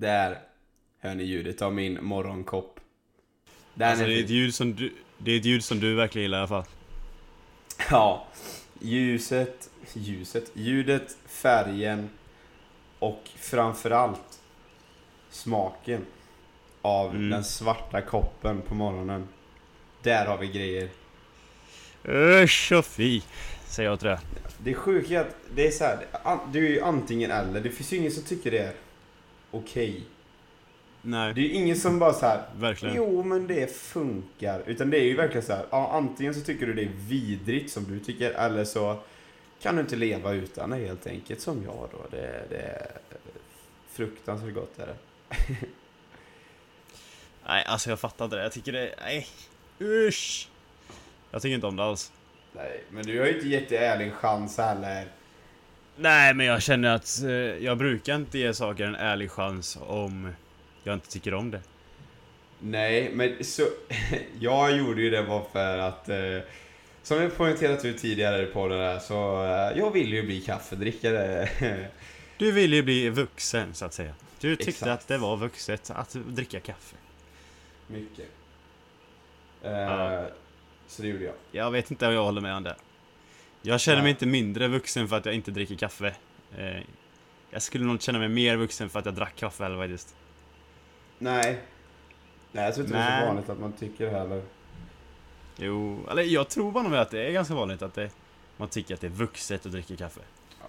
Där hör ni ljudet av min morgonkopp. Den Alltså det är ett ljud som du, det är ett ljud som du verkligen gillar i alla fall. Ja, ljuset, ljuset, ljudet, färgen och framförallt smaken av Mm. den svarta koppen på morgonen. Där har vi grejer. Usch och fy, säger jag till det. Det är sjukt att det är så här, det är ju antingen eller. Det finns ju ingen som tycker det är okej. Nej, Det är ju ingen som bara så här. verkligen. Jo men det funkar. Utan det är ju verkligen så här. Ja, antingen så tycker du det är vidrigt som du tycker eller så kan du inte leva utan det helt enkelt som jag då. Det, det är fruktansvärt gott är det. Nej, alltså jag fattar inte det. Jag tycker det, nej. Usch. Jag tycker inte om det alls. Nej, men du har ju inte gett det ärlig chans heller. Nej, men jag känner att eh, jag brukar inte ge saker en ärlig chans om jag inte tycker om det. Nej, men så... jag gjorde ju det bara för att... Eh, som jag poängterat ut tidigare på det där så... Eh, jag vill ju bli kaffedrickare. Du ville ju bli vuxen, så att säga. Du tyckte Exakt. att det var vuxet att dricka kaffe. Mycket. Eh, Ja. Så det gjorde jag. Jag vet inte om jag håller med om det. Jag känner mig inte mindre vuxen för att jag inte dricker kaffe. Eh, jag skulle nog känna mig mer vuxen för att jag drack kaffe eller faktiskt. Nej. Nej, jag tror inte det är så vanligt att man tycker det heller. Jo, eller jag tror bara att det är ganska vanligt att det, man tycker att det är vuxet att dricka kaffe.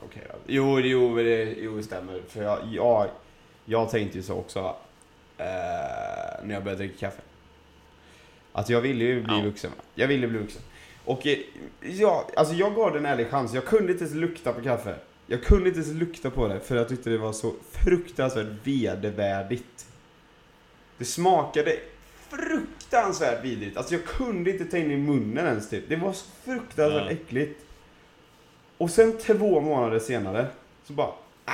Okej då. Jo, jo, det, jo, det stämmer. För jag, jag, jag tänkte ju så också. Eh, när jag började dricka kaffe. Att jag ville ju bli Ja. vuxen. Jag ville bli vuxen. Och eh, ja, alltså jag gav det en ärlig chans. Jag kunde inte ens lukta på kaffe. Jag kunde inte ens lukta på det för jag tyckte det var så fruktansvärt vedervärdigt. Det smakade fruktansvärt vidrigt. Alltså jag kunde inte ta in i munnen ens typ. Det var så fruktansvärt Ja. äckligt. Och sen två månader senare så bara, äh,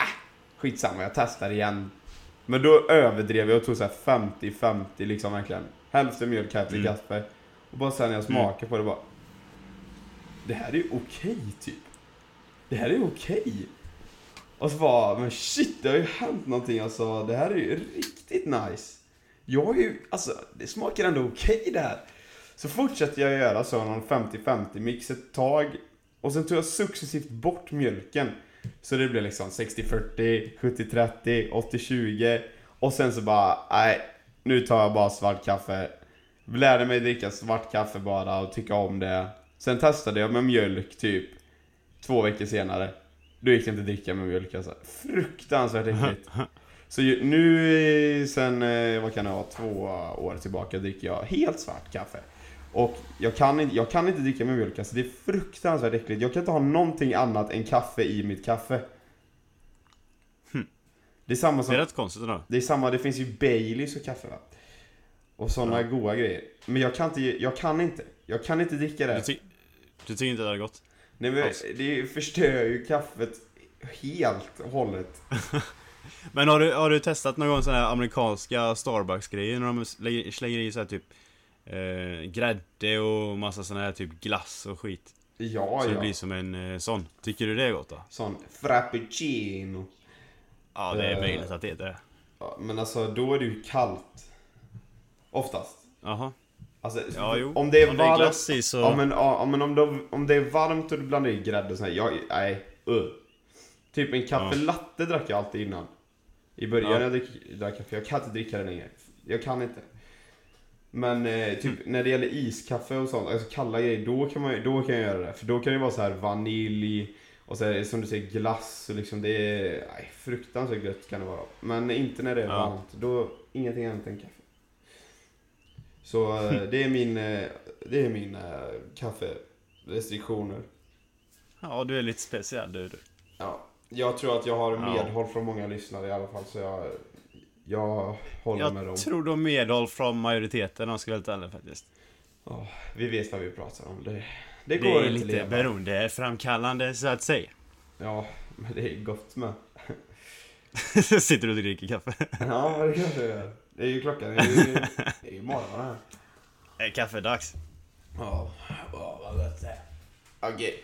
skitsamma jag testar igen. Men då överdrev jag och tog så här 50-50 liksom verkligen. Hälften mjölk, hälften Mm. kaffe. Och bara sen när jag smakade på det bara, det här är ju okej typ. Det här är ju okej. Och så bara, men shit det har ju hänt någonting alltså. Det här är ju riktigt nice. Jag har ju, alltså det smakar ändå okej det här. Så fortsatte jag göra så, någon 50-50 mix ett tag. Och sen tog jag successivt bort mjölken. Så det blev liksom 60-40, 70-30, 80-20. Och sen så bara, nej, nu tar jag bara svart kaffe. Lärde mig dricka svart kaffe bara och tycka om det. Sen testade jag med mjölk typ två veckor senare. Då gick det inte att dricka med mjölk alltså. Fruktansvärt äckligt. Så ju, nu sen, eh, vad kan det vara, två år tillbaka dricker jag helt svart kaffe. Och jag kan, inte, jag kan inte dricka med mjölk, alltså det är fruktansvärt äckligt. Jag kan inte ha någonting annat än kaffe i mitt kaffe. Det är samma Det som, är rätt konstigt ändå. det är samma, det finns ju Baileys och kaffe va? Och sådana Ja. goda grejer. Men jag kan inte, jag kan inte. Jag kan inte dricka Du, det. ty du tycker inte det är gott? Nej men Alltså. det förstör ju kaffet helt och hållet. Men har du, har du testat någon sådana här amerikanska Starbucks-grejer när de slänger, slänger i så här typ eh, grädde och massa sån här typ glass och skit? Ja, så det ja. blir som en eh, sån. Tycker du det är gott då? Sån frappuccino. Ja, det är Eh. möjligt att det är det. Ja, men alltså då är det ju kallt. Oftast. Jaha. Alltså, Ja, jo. om det är Om det är varmt... glass i så... Ja men, ja, men om, det, om det är varmt och du blandar i grädde och sånt här, jag, nej, uh. Typ en kaffe Ja. drack jag alltid innan. I början Ja. jag drick, drack kaffe, jag kan inte dricka det längre. Jag kan inte. Men eh, typ Mm. när det gäller iskaffe och sånt, alltså kalla grejer, då kan, man, då kan jag göra det. För då kan det vara så här vanilj och så är det, som du säger glass och liksom det är nej, fruktansvärt gött kan det vara. Men inte när det är Ja. varmt, då ingenting annat än kaffe. Så eh, det är min, eh, det är min eh, kafferestriktioner. Ja, du är lite speciell du. du. Ja, jag tror att jag har Ja. medhåll från många lyssnare i alla fall så jag, jag håller med dem. Jag tror du har medhåll från majoriteten om jag ska vara helt ärlig faktiskt. Ja, vi vet vad vi pratar om. Det, det Det går är inte att lite leva. beroendeframkallande så att säga. Ja, men det är gott med. Sitter du och dricker kaffe? Ja, det kanske jag gör. Det är ju klockan, det är ju, det är ju morgon här. Det är kaffedags. Ja, ja, vad gott det är. Okej.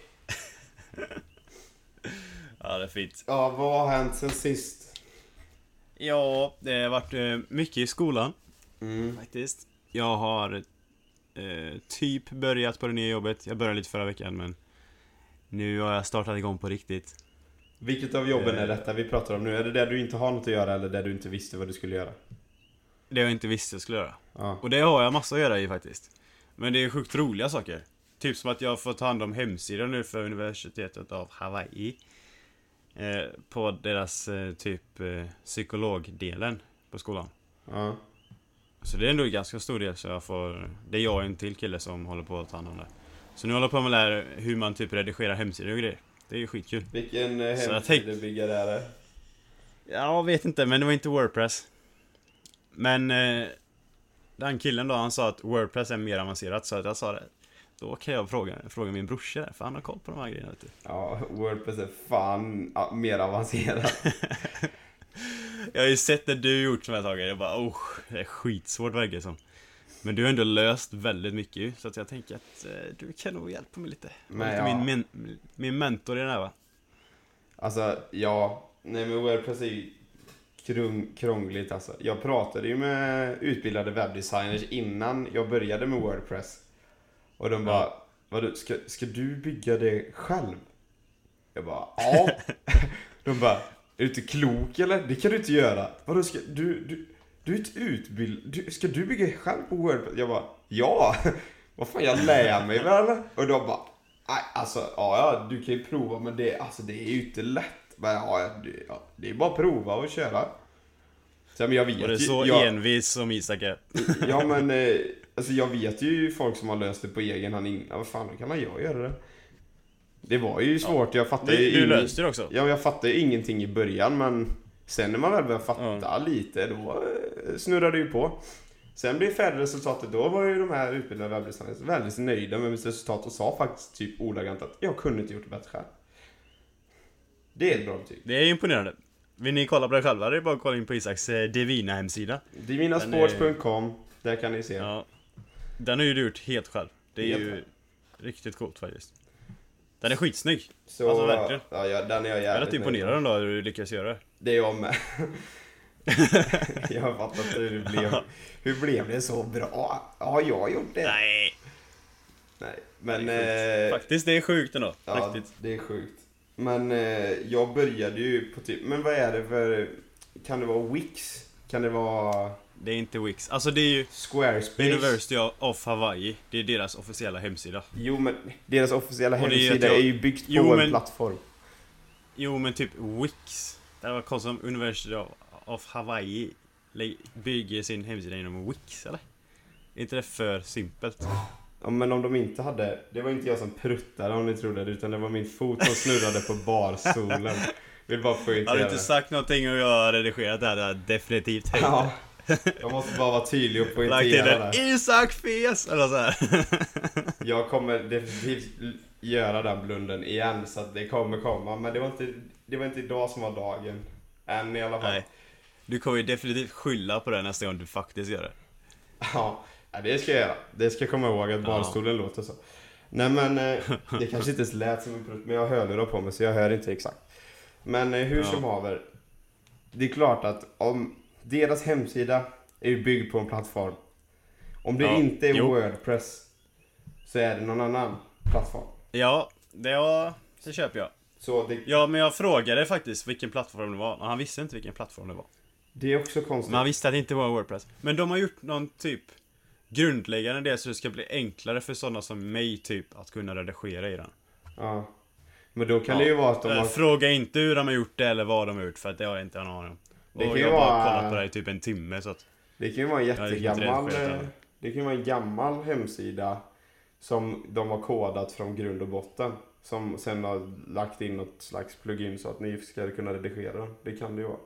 Ja, det är fint. Ja, vad har hänt sen sist? Ja, det har varit eh, mycket i skolan Mm. faktiskt. Jag har eh, typ börjat på det nya jobbet. Jag började lite förra veckan men nu har jag startat igång på riktigt. Vilket av jobben är Eh. detta vi pratar om nu? Är det där du inte har något att göra eller där du inte visste vad du skulle göra? Det jag inte visste jag skulle göra. Ja. Och det har jag massa att göra i faktiskt. Men det är sjukt roliga saker. Typ som att jag får ta hand om hemsidan nu för universitetet av Hawaii. Eh, på deras eh, typ eh, psykologdelen på skolan. ja. Så det är ändå en ganska stor del så jag får... Det är jag och en till kille som håller på att ta hand om det. Så nu håller jag på med att lära hur man typ redigerar hemsidor och grejer. Det är ju skitkul. Vilken eh, hemsidebyggare är det? Jag vet inte, men det var inte Wordpress. Men eh, den killen då, han sa att Wordpress är mer avancerat så att jag sa det. Då kan jag fråga, fråga min brorsa där, för han har koll på de här grejerna vet du. Ja, Wordpress är fan ja, mer avancerat. Jag har ju sett det du gjort som här saker, jag bara oh, det är skitsvårt verkar det som. Men du har ändå löst väldigt mycket ju, så att jag tänker att eh, du kan nog hjälpa mig lite. Men lite ja. min, min, min mentor i den här va? Alltså, ja. Nej men Wordpress är ju krung, krångligt alltså. Jag pratade ju med utbildade webbdesigners innan jag började med Wordpress. Och de bara, Ja. vadå, ska, ska du bygga det själv? Jag bara, ja. de bara, är du inte klok eller? Det kan du inte göra. Vadå, ska du, du, du är inte utbildad, du, ska du bygga själv på Wordpress? Jag bara, ja. Vad fan, jag lär mig väl? Och de bara, nej alltså, ja, ja, du kan ju prova men det, alltså, det är ju inte lätt. Men, ja, ja, det, ja, det är bara att prova och köra. Så, men jag vet Och det är ju- så jag, envis som Isak är. Ja men, eh, alltså jag vet ju folk som har löst det på egen hand innan. Vad fan, kan man jag göra det? Det var ju svårt, jag fattade Du, ju du löste det också. Ja, jag fattade ju ingenting i början men sen när man väl började fatta lite då eh, snurrade det ju på. Sen blev färdigresultatet, då var ju de här utbildade webbdesigners väldigt nöjda med mitt resultat och sa faktiskt typ ordagrant att jag kunde inte gjort det bättre själv. Det är ett bra betyg. Det är imponerande. Vill ni kolla på det själva? Det är bara att kolla in på Isaks eh, Divina hemsida. Divinasports.com, där kan ni se. Ja. Den har ju du gjort helt själv. Det är Helt ju själv. riktigt coolt faktiskt. Den är skitsnygg. Så, Alltså, verkligen. Ja, ja, den är jag Jag är jävligt rätt imponerad ändå hur du lyckas göra det. Det är jag med. jag har fattat hur det blev. Hur blev det så bra? Har jag gjort det? Nej! Nej. Men... Det eh, Faktiskt, det är sjukt ändå. ja, Riktigt. det är sjukt. Men eh, jag började ju på typ... Men vad är det för... Kan det vara Wix? Kan det vara Det är inte Wix. Alltså det är ju Squarespace? University of Hawaii. Det är deras officiella hemsida. Jo, men deras officiella hemsida jag- är ju byggt på Jo, en men- plattform. Jo men typ Wix. Det var konstigt som University of- Hawaii bygger sin hemsida inom Wix eller? Är inte det för simpelt? Ja, men om de inte hade... Det var inte jag som pruttade om ni trodde det, utan det var min fot som snurrade på barstolen. Vill bara Hade poängtera du det. inte sagt någonting och jag har redigerat det här, hade jag definitivt höjt Ja. Jag måste bara vara tydlig och Lagt poängtera det, det. Isak Fes! Eller så här. Jag kommer definitivt göra den blunden igen så att det kommer komma. Men det var inte, det var inte idag som var dagen. Än i alla fall. Nej. Du kommer ju definitivt skylla på det nästa gång du faktiskt gör det. Ja, ja, det ska jag göra. Det ska jag komma ihåg att barnstolen låter så. Nej men, eh, det kanske inte ens lät som en prutt, men jag har hörlurar på mig så jag hör inte exakt. Men eh, hur Ja. som haver. Det är klart att om deras hemsida är ju byggd på en plattform. Om det Ja, inte är jo. Wordpress så är det någon annan plattform. Ja, det, var, det köper jag. Det, Ja, men jag frågade faktiskt vilken plattform det var. Och han visste inte vilken plattform det var. det är också konstigt. Men han visste att det inte var Wordpress. Men de har gjort någon typ grundläggande det så det ska bli enklare för sådana som mig typ att kunna redigera i den. Ja. Men då kan Ja. det ju vara att de Eh, har... Fråga inte hur de har gjort det eller vad de har gjort för att det har jag inte en aning om. Det kan ju jag har bara vara- kollat på det i typ en timme så att... Det kan ju vara en jättegammal... eh. Det kan ju vara en gammal hemsida som de har kodat från grund och botten. Som sen har lagt in något slags plugin så att ni ska kunna redigera den. Det kan det ju vara.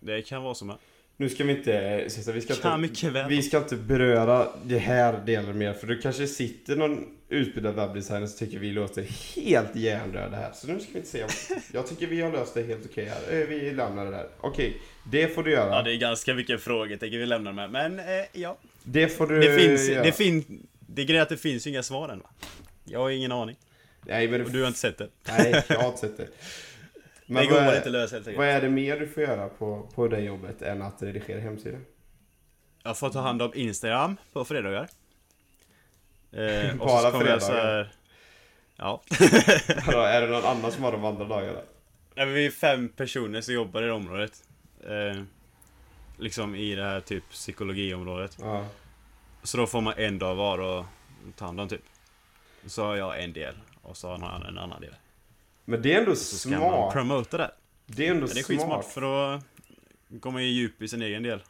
Det kan vara som är. Nu ska vi inte... Vi ska inte, vi ska inte beröra det här delen mer för det kanske sitter någon utbildad webbdesigner som tycker vi låter helt hjärndöda här. Så nu ska vi inte se. Jag tycker vi har löst det helt okej här. Eh, Vi lämnar det där. Okej, det får du göra. Ja, det är ganska mycket frågetecken vi lämnar med. Men eh, ja. Det får du Det finns, göra. det finns... Det är grejen att det finns ju inga svar än va? Jag har ingen aning. Nej, men det Och du har inte sett det. Nej, jag har inte sett det. Men det går vad är- inte lösa helt enkelt. Vad är det mer du får göra på, på det jobbet än att redigera hemsidor? Jag får ta hand om Instagram på fredagar. Eh, Bara fredagar? här, Ja. Hallå, är det någon annan som har de andra dagarna? Nej, vi är fem personer som jobbar i det området. Eh, liksom i det här typ psykologiområdet. Ja. Så då får man en dag var och ta hand om typ. Så har jag en del och så har annan en annan del. Men det är ändå Så ska man smart. promota det. Det är ändå Ja, det är smart. skitsmart för då går man ju djup i sin egen del.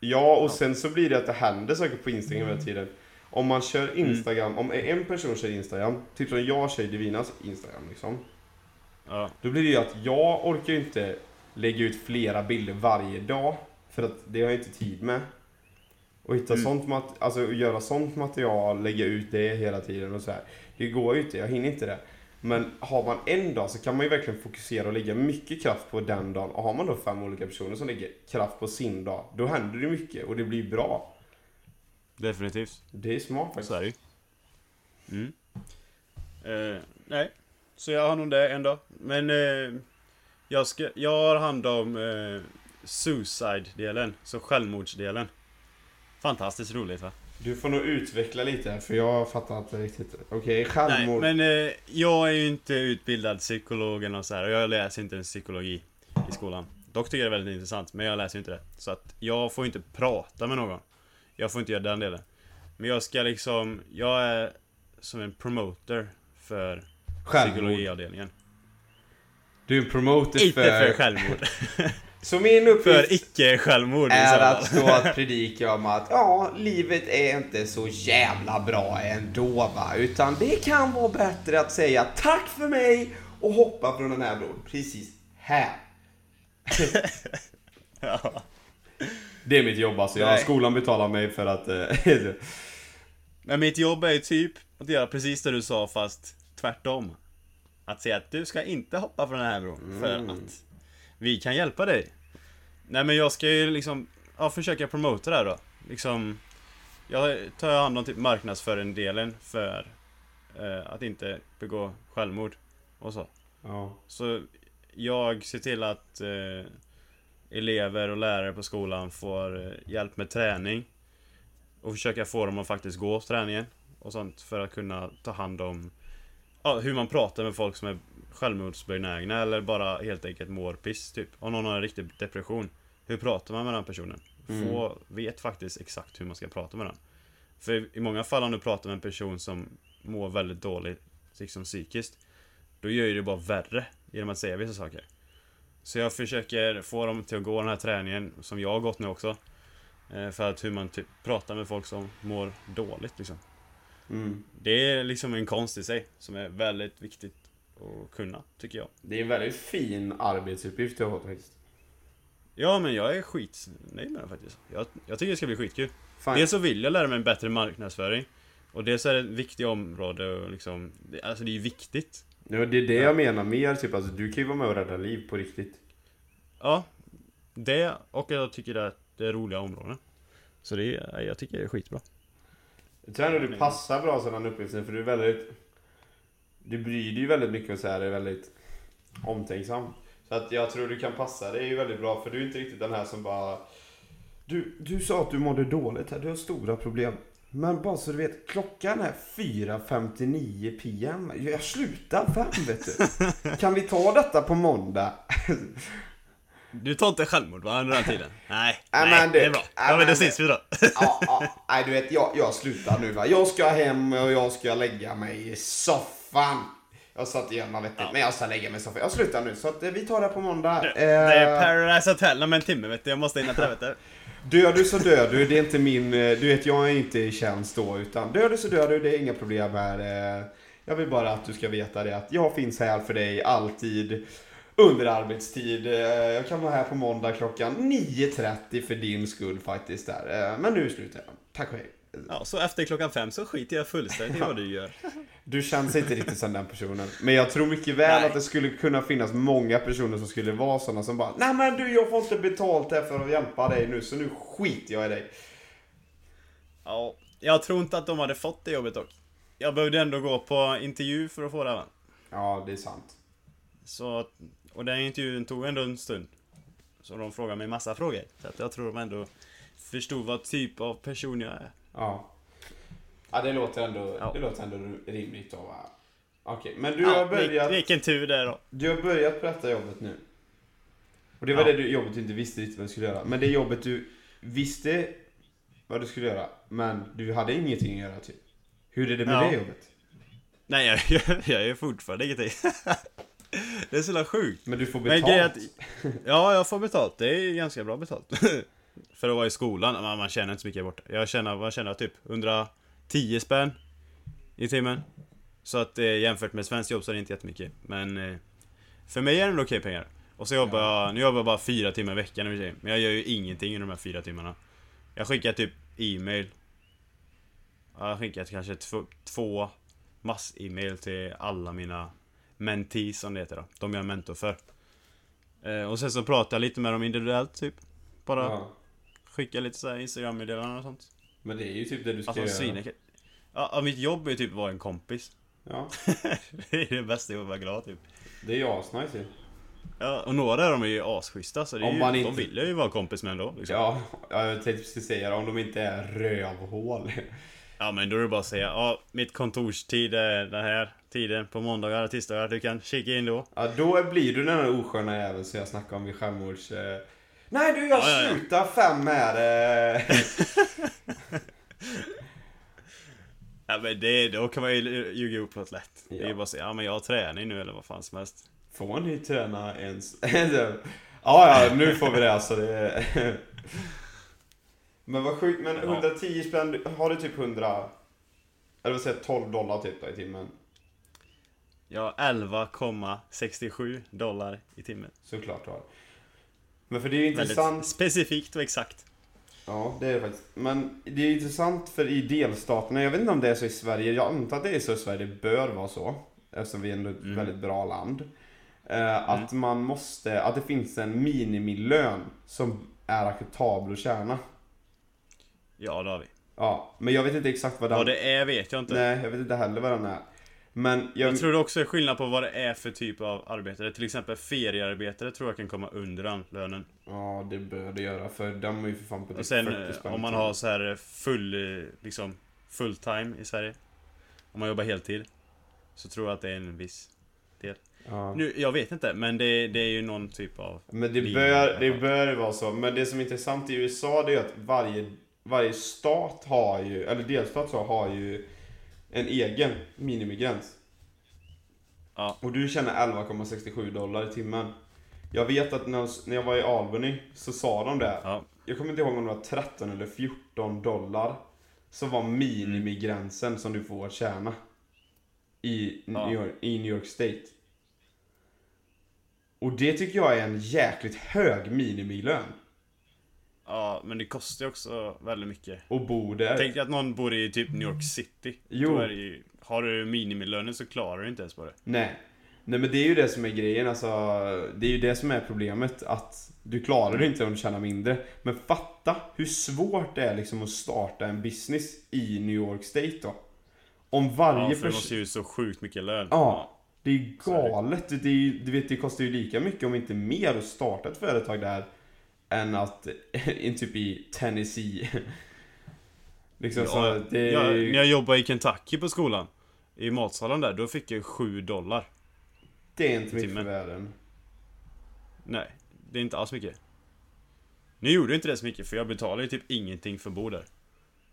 Ja, och sen så blir det att det händer saker på Instagram hela tiden. Om man kör Mm. Instagram, om en person kör Instagram, typ som jag kör Divinas Instagram liksom. Ja, Då blir det ju att jag orkar inte lägga ut flera bilder varje dag. För att det har jag inte tid med. Och hitta Mm. sånt mat- alltså göra sånt material, lägga ut det hela tiden och så här. Det går ju inte, jag hinner inte det. Men har man en dag så kan man ju verkligen fokusera och lägga mycket kraft på den dagen. Och har man då fem olika personer som lägger kraft på sin dag, då händer det mycket och det blir bra. definitivt. Det är smart faktiskt. Så är det. Mm. Eh, nej, så jag har nog det en dag. Men eh, jag, ska, jag har hand om eh, suicide-delen, så självmordsdelen. Fantastiskt roligt va? Du får nog utveckla lite för jag fattar inte riktigt. Okej, Nej, självmord. men eh, jag är ju inte utbildad psykolog eller så här, och jag läser inte ens psykologi i skolan. Dock tycker jag det är väldigt intressant, men jag läser ju inte det. Så att jag får inte prata med någon. Jag får inte göra den delen. Men jag ska liksom, jag är som en promoter för Självmord. psykologiavdelningen. Du är en promoter Inte för... för självmord. Så min uppgift för icke-självmord i är att stå och predika om att ja, livet är inte så jävla bra ändå va. Utan det kan vara bättre att säga tack för mig och hoppa från den här bron precis här. Ja. Det är mitt jobb alltså. Jag, skolan betalar mig för att... eh, Men mitt jobb är ju typ att göra precis det du sa fast tvärtom. Att säga att du ska inte hoppa från den här bron för Mm. att vi kan hjälpa dig. Nej men jag ska ju liksom, ja försöka promota det här då. Liksom, jag tar hand om typ marknadsföringen för eh, att inte begå självmord och så. ja. Så jag ser till att eh, elever och lärare på skolan får eh, hjälp med träning. Och försöka få dem att faktiskt gå träningen. Och sånt för att kunna ta hand om ja, hur man pratar med folk som är självmordsbenägna eller bara helt enkelt mår piss typ. Om någon har en riktig depression. Hur pratar man med den personen? Få vet faktiskt exakt hur man ska prata med den. För i många fall om du pratar med en person som mår väldigt dåligt liksom psykiskt då gör ju det bara värre genom att säga vissa saker. Så jag försöker få dem till att gå den här träningen som jag har gått nu också. Eh, För att hur man typ pratar med folk som mår dåligt liksom. Mm. Det är liksom en konst i sig som är väldigt viktigt att kunna, tycker jag. Det är en väldigt fin arbetsuppgift du har fått faktiskt. Ja men jag är skitnöjd med det faktiskt. Jag, jag tycker det ska bli skitkul. Fan. Dels så vill jag lära mig en bättre marknadsföring. Och dels är det ett viktigt område och liksom, det- alltså det är ju viktigt. Ja, det är det jag menar mer, typ alltså du kan ju vara med och rädda liv på riktigt. Ja, det och jag tycker att det är roliga områden. Så det är, jag tycker det är skitbra. Jag tror ändå du passar bra sådan uppgiften för du är väldigt... Du bryr dig ju väldigt mycket och så här är väldigt omtänksam. Så att jag tror du kan passa dig väldigt bra för du är inte riktigt den här som bara... Du, du sa att du mådde dåligt här, du har stora problem. Men bara så du vet, klockan är 4.59 PM. Jag slutar fem vet du. Kan vi ta detta på måndag? Du tar inte självmord va, under den tiden? Nej, nej men det- det är bra. ja, men då ses vi då. ja, ja, nej du vet, jag, jag slutar nu va. Jag ska hem och jag ska lägga mig i soffan. Jag satt igenom vettigt, men jag ska lägga mig i soffan. Jag slutar nu, så att, eh, vi tar det på måndag. Det är Eh, Paradise Hotel om en timme vet du, jag måste hinna till det vet du. dör du så dör du, det är inte min... eh, Du vet, jag är inte i tjänst då, utan dör du så dör du, det är inga problem här. Jag vill bara att du ska veta det, att jag finns här för dig alltid. Under arbetstid. Jag kan vara här på måndag klockan 9.30 för din skull faktiskt där. Men nu slutar jag. Tack och hej. Ja, så efter klockan fem så skiter jag fullständigt i vad du gör. Du känns inte riktigt som den personen. Men jag tror mycket väl Nej. att det skulle kunna finnas många personer som skulle vara sådana som bara Nej men du, jag får inte betalt här för att hjälpa dig nu, så nu skiter jag i dig. Ja, jag tror inte att de hade fått det jobbet dock. Jag behövde ändå gå på intervju för att få det va? Ja, det är sant. Så, och den intervjun tog ändå en stund. Så de frågade mig massa frågor. Så att jag tror de ändå förstod vad typ av person jag är. Ja. Ja, det låter ändå, Ja. det låter ändå rimligt att vara... Okej, men du Ja, har börjat... vil- Vilken tur det är då. Du har börjat på detta jobbet nu. Och det var Ja. det du, jobbet du inte visste riktigt vad du skulle göra. Men det jobbet du visste vad du skulle göra, men du hade ingenting att göra typ. Hur är det med Ja. det jobbet? Nej, jag, jag, jag är fortfarande ingenting. det är så jävla sjukt. Men du får betalt. att, ja, jag får betalt. Det är ganska bra betalt. För att vara i skolan, man, man tjänar inte så mycket borta. Jag tjänar, vad tjänar typ? 110 spänn i timmen. Så att eh, jämfört med svenskt jobb så är det inte jättemycket. Men eh, för mig är det ändå okej pengar. Och så jobbar jag, nu jobbar jag bara fyra timmar i veckan i. Men jag gör ju ingenting under de här fyra timmarna. Jag skickar typ e-mail. Ja, Jag har skickat kanske två, två mass-e-mail till alla mina mentees som det heter då. De jag är mentor för. Eh, och sen så pratar jag lite med dem individuellt typ. Bara Ja. Skicka lite så här Instagram-meddelanden och sånt. Men det är ju typ det du ska Alltså göra. svin... Ja, ja, mitt jobb är ju typ att vara en kompis. Ja, det är det bästa, jag vara glad typ. det är ju asnice ju. Ja, och några av dem är ju asschyssta så det är ju, man de inte- vill jag ju vara kompis med ändå. Liksom. Ja. Ja, jag tänkte precis säga om de inte är rövhål. men då är det bara att säga, ja mitt kontorstid är den här tiden på måndagar och tisdagar. Du kan kika in då. Ja, då blir du den där osköna jäveln som jag snackade om vid självmords... Eh... Nej du, jag Ja, ja, ja. slutar fem här. Eh... Ja men det, då kan man ju ljuga ihop något lätt. Det är Ja. ju bara säga, ja men jag har träning nu eller vad fan som helst. Får ni träna ens? ja, ja, nu får vi det alltså. Det... men vad sjukt, men Ja. 110 spänn, har du typ 100... Eller vad säger jag, 12 dollar typ då i timmen? Har 11,67 dollar i timmen. Såklart du har. Men för det är ju Väldigt intressant. specifikt och exakt. Ja, det är det faktiskt. Men det är intressant för i delstaterna, jag vet inte om det är så i Sverige, jag antar att det är så i Sverige, det bör vara så. Eftersom vi är ändå ett Mm. väldigt bra land. Eh, Att man måste, att det finns en minimilön som är acceptabel att tjäna. Ja det har vi. Ja, men jag vet inte exakt vad den... Vad det är vet jag inte. Nej, jag vet inte heller vad den är. Men jag... Jag tror det också är skillnad på vad det är för typ av arbetare. Till exempel feriearbetare tror jag kan komma under den lönen. Ja, det bör det göra, för de är ju för fan på Och typ sen 40 eh, spänn om man har så här full, eh, liksom, full time i Sverige. Om man jobbar heltid. Så tror jag att det är en viss del. Ja. Nu, jag vet inte, men det, det är ju någon typ av... Men det bör, det bör vara så. Men det som är intressant i USA det är att varje, varje stat har ju, eller delstat så har ju en egen minimigräns. Ja. Och du tjänar 11,67 dollar i timmen. Jag vet att när, när jag var i Albany så sa de det. Ja, Jag kommer inte ihåg om det var 13 eller 14 dollar. Som var minimigränsen som du får tjäna. I, Ja. New York, I New York State. Och det tycker jag är en jäkligt hög minimilön. Ja, men det kostar ju också väldigt mycket. Och bo där. Tänk dig att någon bor i typ New York City. Jo. Ju, har du minimilönen så klarar du inte ens på det. Nej. Nej men det är ju det som är grejen alltså. Det är ju det som är problemet. Att du klarar det inte om du tjänar mindre. Men fatta hur svårt det är liksom att starta en business i New York State då. Om varje Ja, för det person... måste ju så sjukt mycket lön. Ja. Det är galet. Det, är, du vet, det kostar ju lika mycket om inte mer att starta ett företag där. Än att, in typ i Tennessee. liksom så, Ja, det är ja, när jag jobbade i Kentucky på skolan I matsalen där, då fick jag 7 dollar Det är inte mycket för världen. Nej, det är inte alls mycket Nu gjorde inte det så mycket för jag betalade ju typ ingenting för att bo där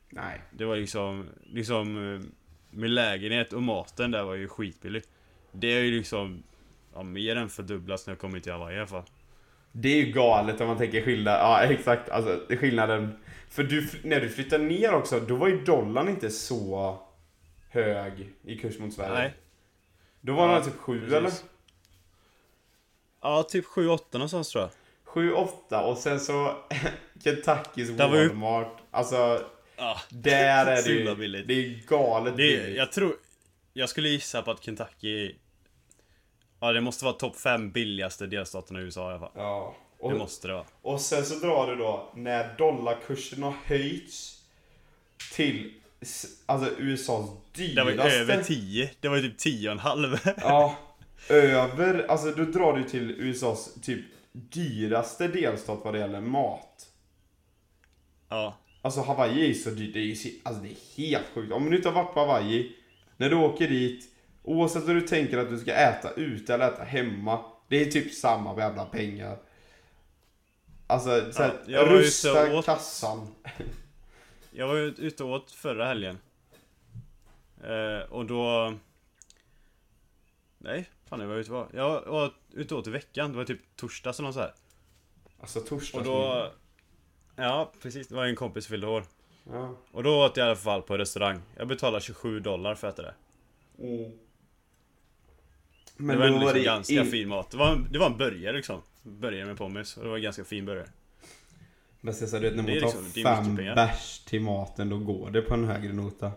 Nej. Det var liksom, liksom eh, Med lägenhet och maten där var ju skitbillig Det är ju liksom Ja mer än fördubblats när jag kommit till Hawaii i alla fall Det är ju galet om man tänker skillnad. Ja exakt, alltså är skillnaden. För du, när du flyttade ner också, då var ju dollarn inte så hög i kurs mot Sverige. Nej Då var Ja, den typ 7 precis. eller? Ja, typ 7-8 någonstans tror jag 7, 8 och sen så Kentuckys var ju- Walmart. Alltså Ja, där är det ju, det är galet det, billigt. jag tror Jag skulle gissa på att Kentucky Ja det måste vara topp 5 billigaste delstaterna i USA i alla fall Ja. Det Och, måste det vara och sen så drar du då när dollarkursen har höjts till alltså USAs Det var dyraste. ju över 10 Det var ju typ 10,5 Ja. över, alltså då drar du till USAs typ dyraste delstat vad det gäller mat. Ja. Alltså Hawaii är så dyrt, det är, alltså, det är helt sjukt. Om du inte har varit på Hawaii, när du åker dit, oavsett om du tänker att du ska äta ute eller äta hemma, det är typ samma jävla pengar. Alltså, så här, Ja, rusta åt- kassan. Jag var ju ute och åt förra helgen. Eh, och då... Nej, fan jag var ute var. Jag var ute åt i veckan. Det var typ torsdag eller något så här. Alltså torsdag. Och då... Ja, precis. Det var en kompis fyllde år. Ja. Och då åt jag i alla fall på restaurang. Jag betalade 27 dollar för att äta det. Mm. Det var en liksom ganska in- fin mat. Det var, en, det var en burgare liksom. Burgare med pommes. Och det var en ganska fin burgare. Men sen så du vet, när man tar liksom- fem bärs till maten, då går det på en högre nota.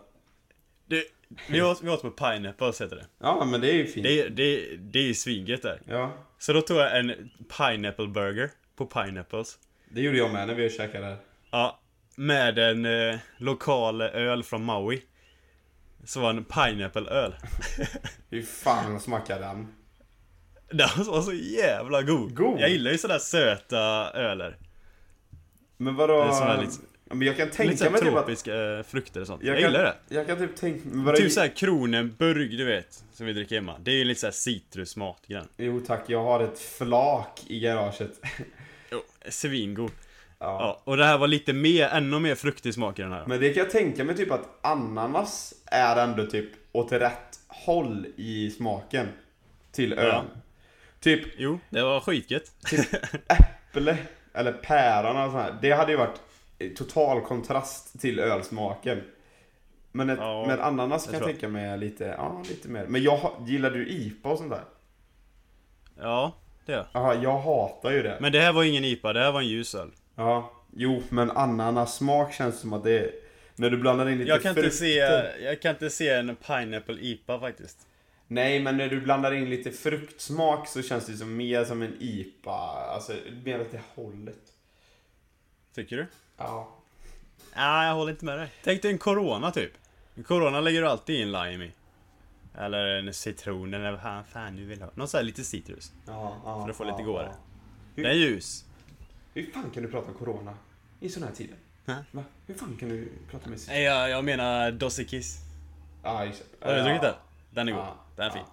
Det, vi, åt, vi åt med pineapple heter det. Ja, men det är ju fint. Det, det, det är svingött där. Ja, Så då tog jag en pineapple burger på pineapples. det gjorde jag med när vi käkade. Ja, med en eh, lokal öl från Maui. Så var en pineapple-öl. Hur fan smakar den? Den var så jävla god. God? Jag gillar ju sådär söta öler. Men vadå? Lite- Ja, men jag kan Lite tänka såhär mig typ att... tropiska eh, frukter och sånt. Jag, kan, gillar det. Jag kan typ tänka vadå, Typ såhär Kronenburg, du vet. Som vi dricker hemma. Det är ju lite såhär citrusmat grann. Jo tack, jag har ett flak i garaget. Jo, svingod. Ja. Ja, och det här var lite mer, ännu mer fruktig smak i den här. Men det kan jag tänka mig typ att ananas är ändå typ åt rätt håll i smaken. Till öl. Ja. Typ Jo, det var skitgött. äpple eller päron och sånt här. Det hade ju varit total kontrast till ölsmaken. Men, ett, Ja, men ananas kan jag jag. tänka mig lite, ja lite mer. Men jag, gillar du IPA och sånt där? Ja, det gör jag. Jag hatar ju det. Men det här var ingen IPA, det här var en ljusöl. Ja, jo men ananassmak känns som att det är, när du blandar in lite Jag kan, inte frukter. se, jag kan inte se en pineapple IPA faktiskt. Nej, men när du blandar in lite fruktsmak så känns det som mer som en IPA. Alltså, mer åt det hållet. Tycker du? Ja. Nej, jag håller inte med dig. Tänk dig en Corona typ. En Corona lägger du alltid i en lime i. Eller en citron eller vad fan- fan du vill ha. Någon sån här lite citrus. Ja, ja, För att få ja, lite godare. ja. Den är ljus. Hur fan kan du prata om Corona? I såna här tider? Va? Hur fan kan du prata med Nej, jag, jag menar Dossi Kiss. Ja, just det. Har du Ja. druckit den? Den är god. Ja, Den är fin. ja.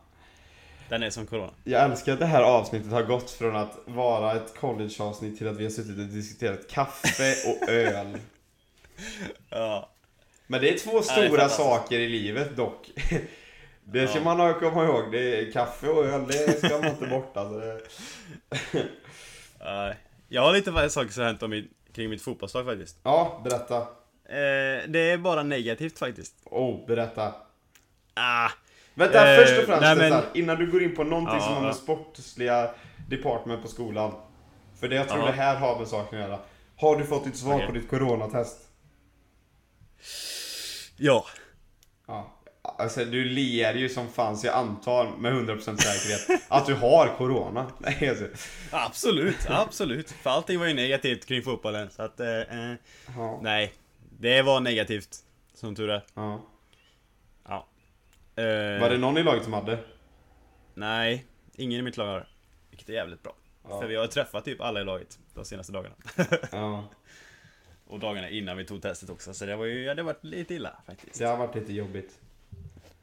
Den är som Corona. Jag älskar att det här avsnittet har gått från att vara ett collegeavsnitt till att vi har suttit och diskuterat kaffe och öl. Ja. Men det är två är stora fantastiskt. saker i livet dock. Det ska Ja. man komma ihåg. Det är kaffe och öl, det ska man inte bort alltså. Nej. Jag har lite saker som har hänt om mitt, kring mitt fotbollslag faktiskt. Ja, berätta. Eh, det är bara negativt faktiskt. Oh, berätta. Ah, Vänta, Eh, först och främst nej, men- Cesar, innan du går in på någonting Ja, som har med sportsliga department på skolan. För det jag tror Ja. det här har med saken att göra. Har du fått ditt svar Okej. på ditt coronatest? ja. Alltså du ler ju som fan så jag antar med 100% säkerhet att du har corona. Nej alltså. Absolut, absolut. För allting var ju negativt kring fotbollen. Så att, eh, eh, Ja. nej. Det var negativt. Som tur är. ja. Ja. Eh, Var det någon i laget som hade? Nej, ingen i mitt lag har. Vilket är jävligt bra. Ja. För vi har träffat typ alla i laget de senaste dagarna. Ja. Och dagarna innan vi tog testet också. Så det var ju, ja, det varit lite illa faktiskt. Det har varit lite jobbigt.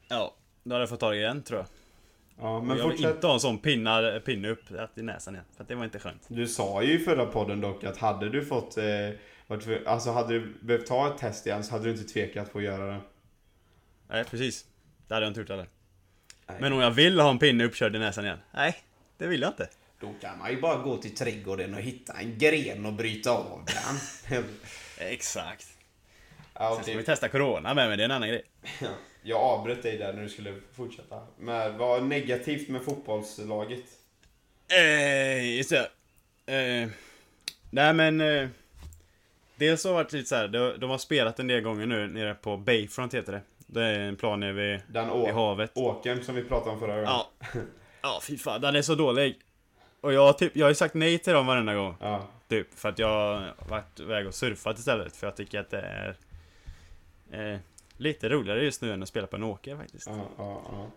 Ja, då hade jag fått ta det igen tror jag. Ja, Men jag vill fortsätt. inte ha en sån pinna, pinne upp i näsan igen. För det var inte skönt. Du sa ju i förra podden dock att hade du fått, eh, för, alltså hade du behövt ta ett test igen så hade du inte tvekat på att göra det. Nej, precis. Det hade jag inte gjort heller. Men om jag vill ha en pinne uppkörd i näsan igen? Nej, det vill jag inte. Då kan man ju bara gå till trädgården och hitta en gren och bryta av den. Exakt. ja, Sen ska vi testa corona med, men det är en annan grej. Jag avbröt dig där när du skulle fortsätta. Men vad negativt med fotbollslaget? Eh, just det. Eh, nej men... Eh, dels har det varit lite så här, de, de har spelat en del gånger nu nere på Bayfront heter det. Det är en plan nere vid, Den vid havet. åkern som vi pratade om förra gången. Ja. Ja, fy fan, den är så dålig. Och jag, har typ, jag har ju sagt nej till dem varenda gång. Ja. Typ, för att jag har varit iväg och surfat istället. För jag tycker att det är eh, lite roligare just nu än att spela på en åker faktiskt. Ja, ja, ja.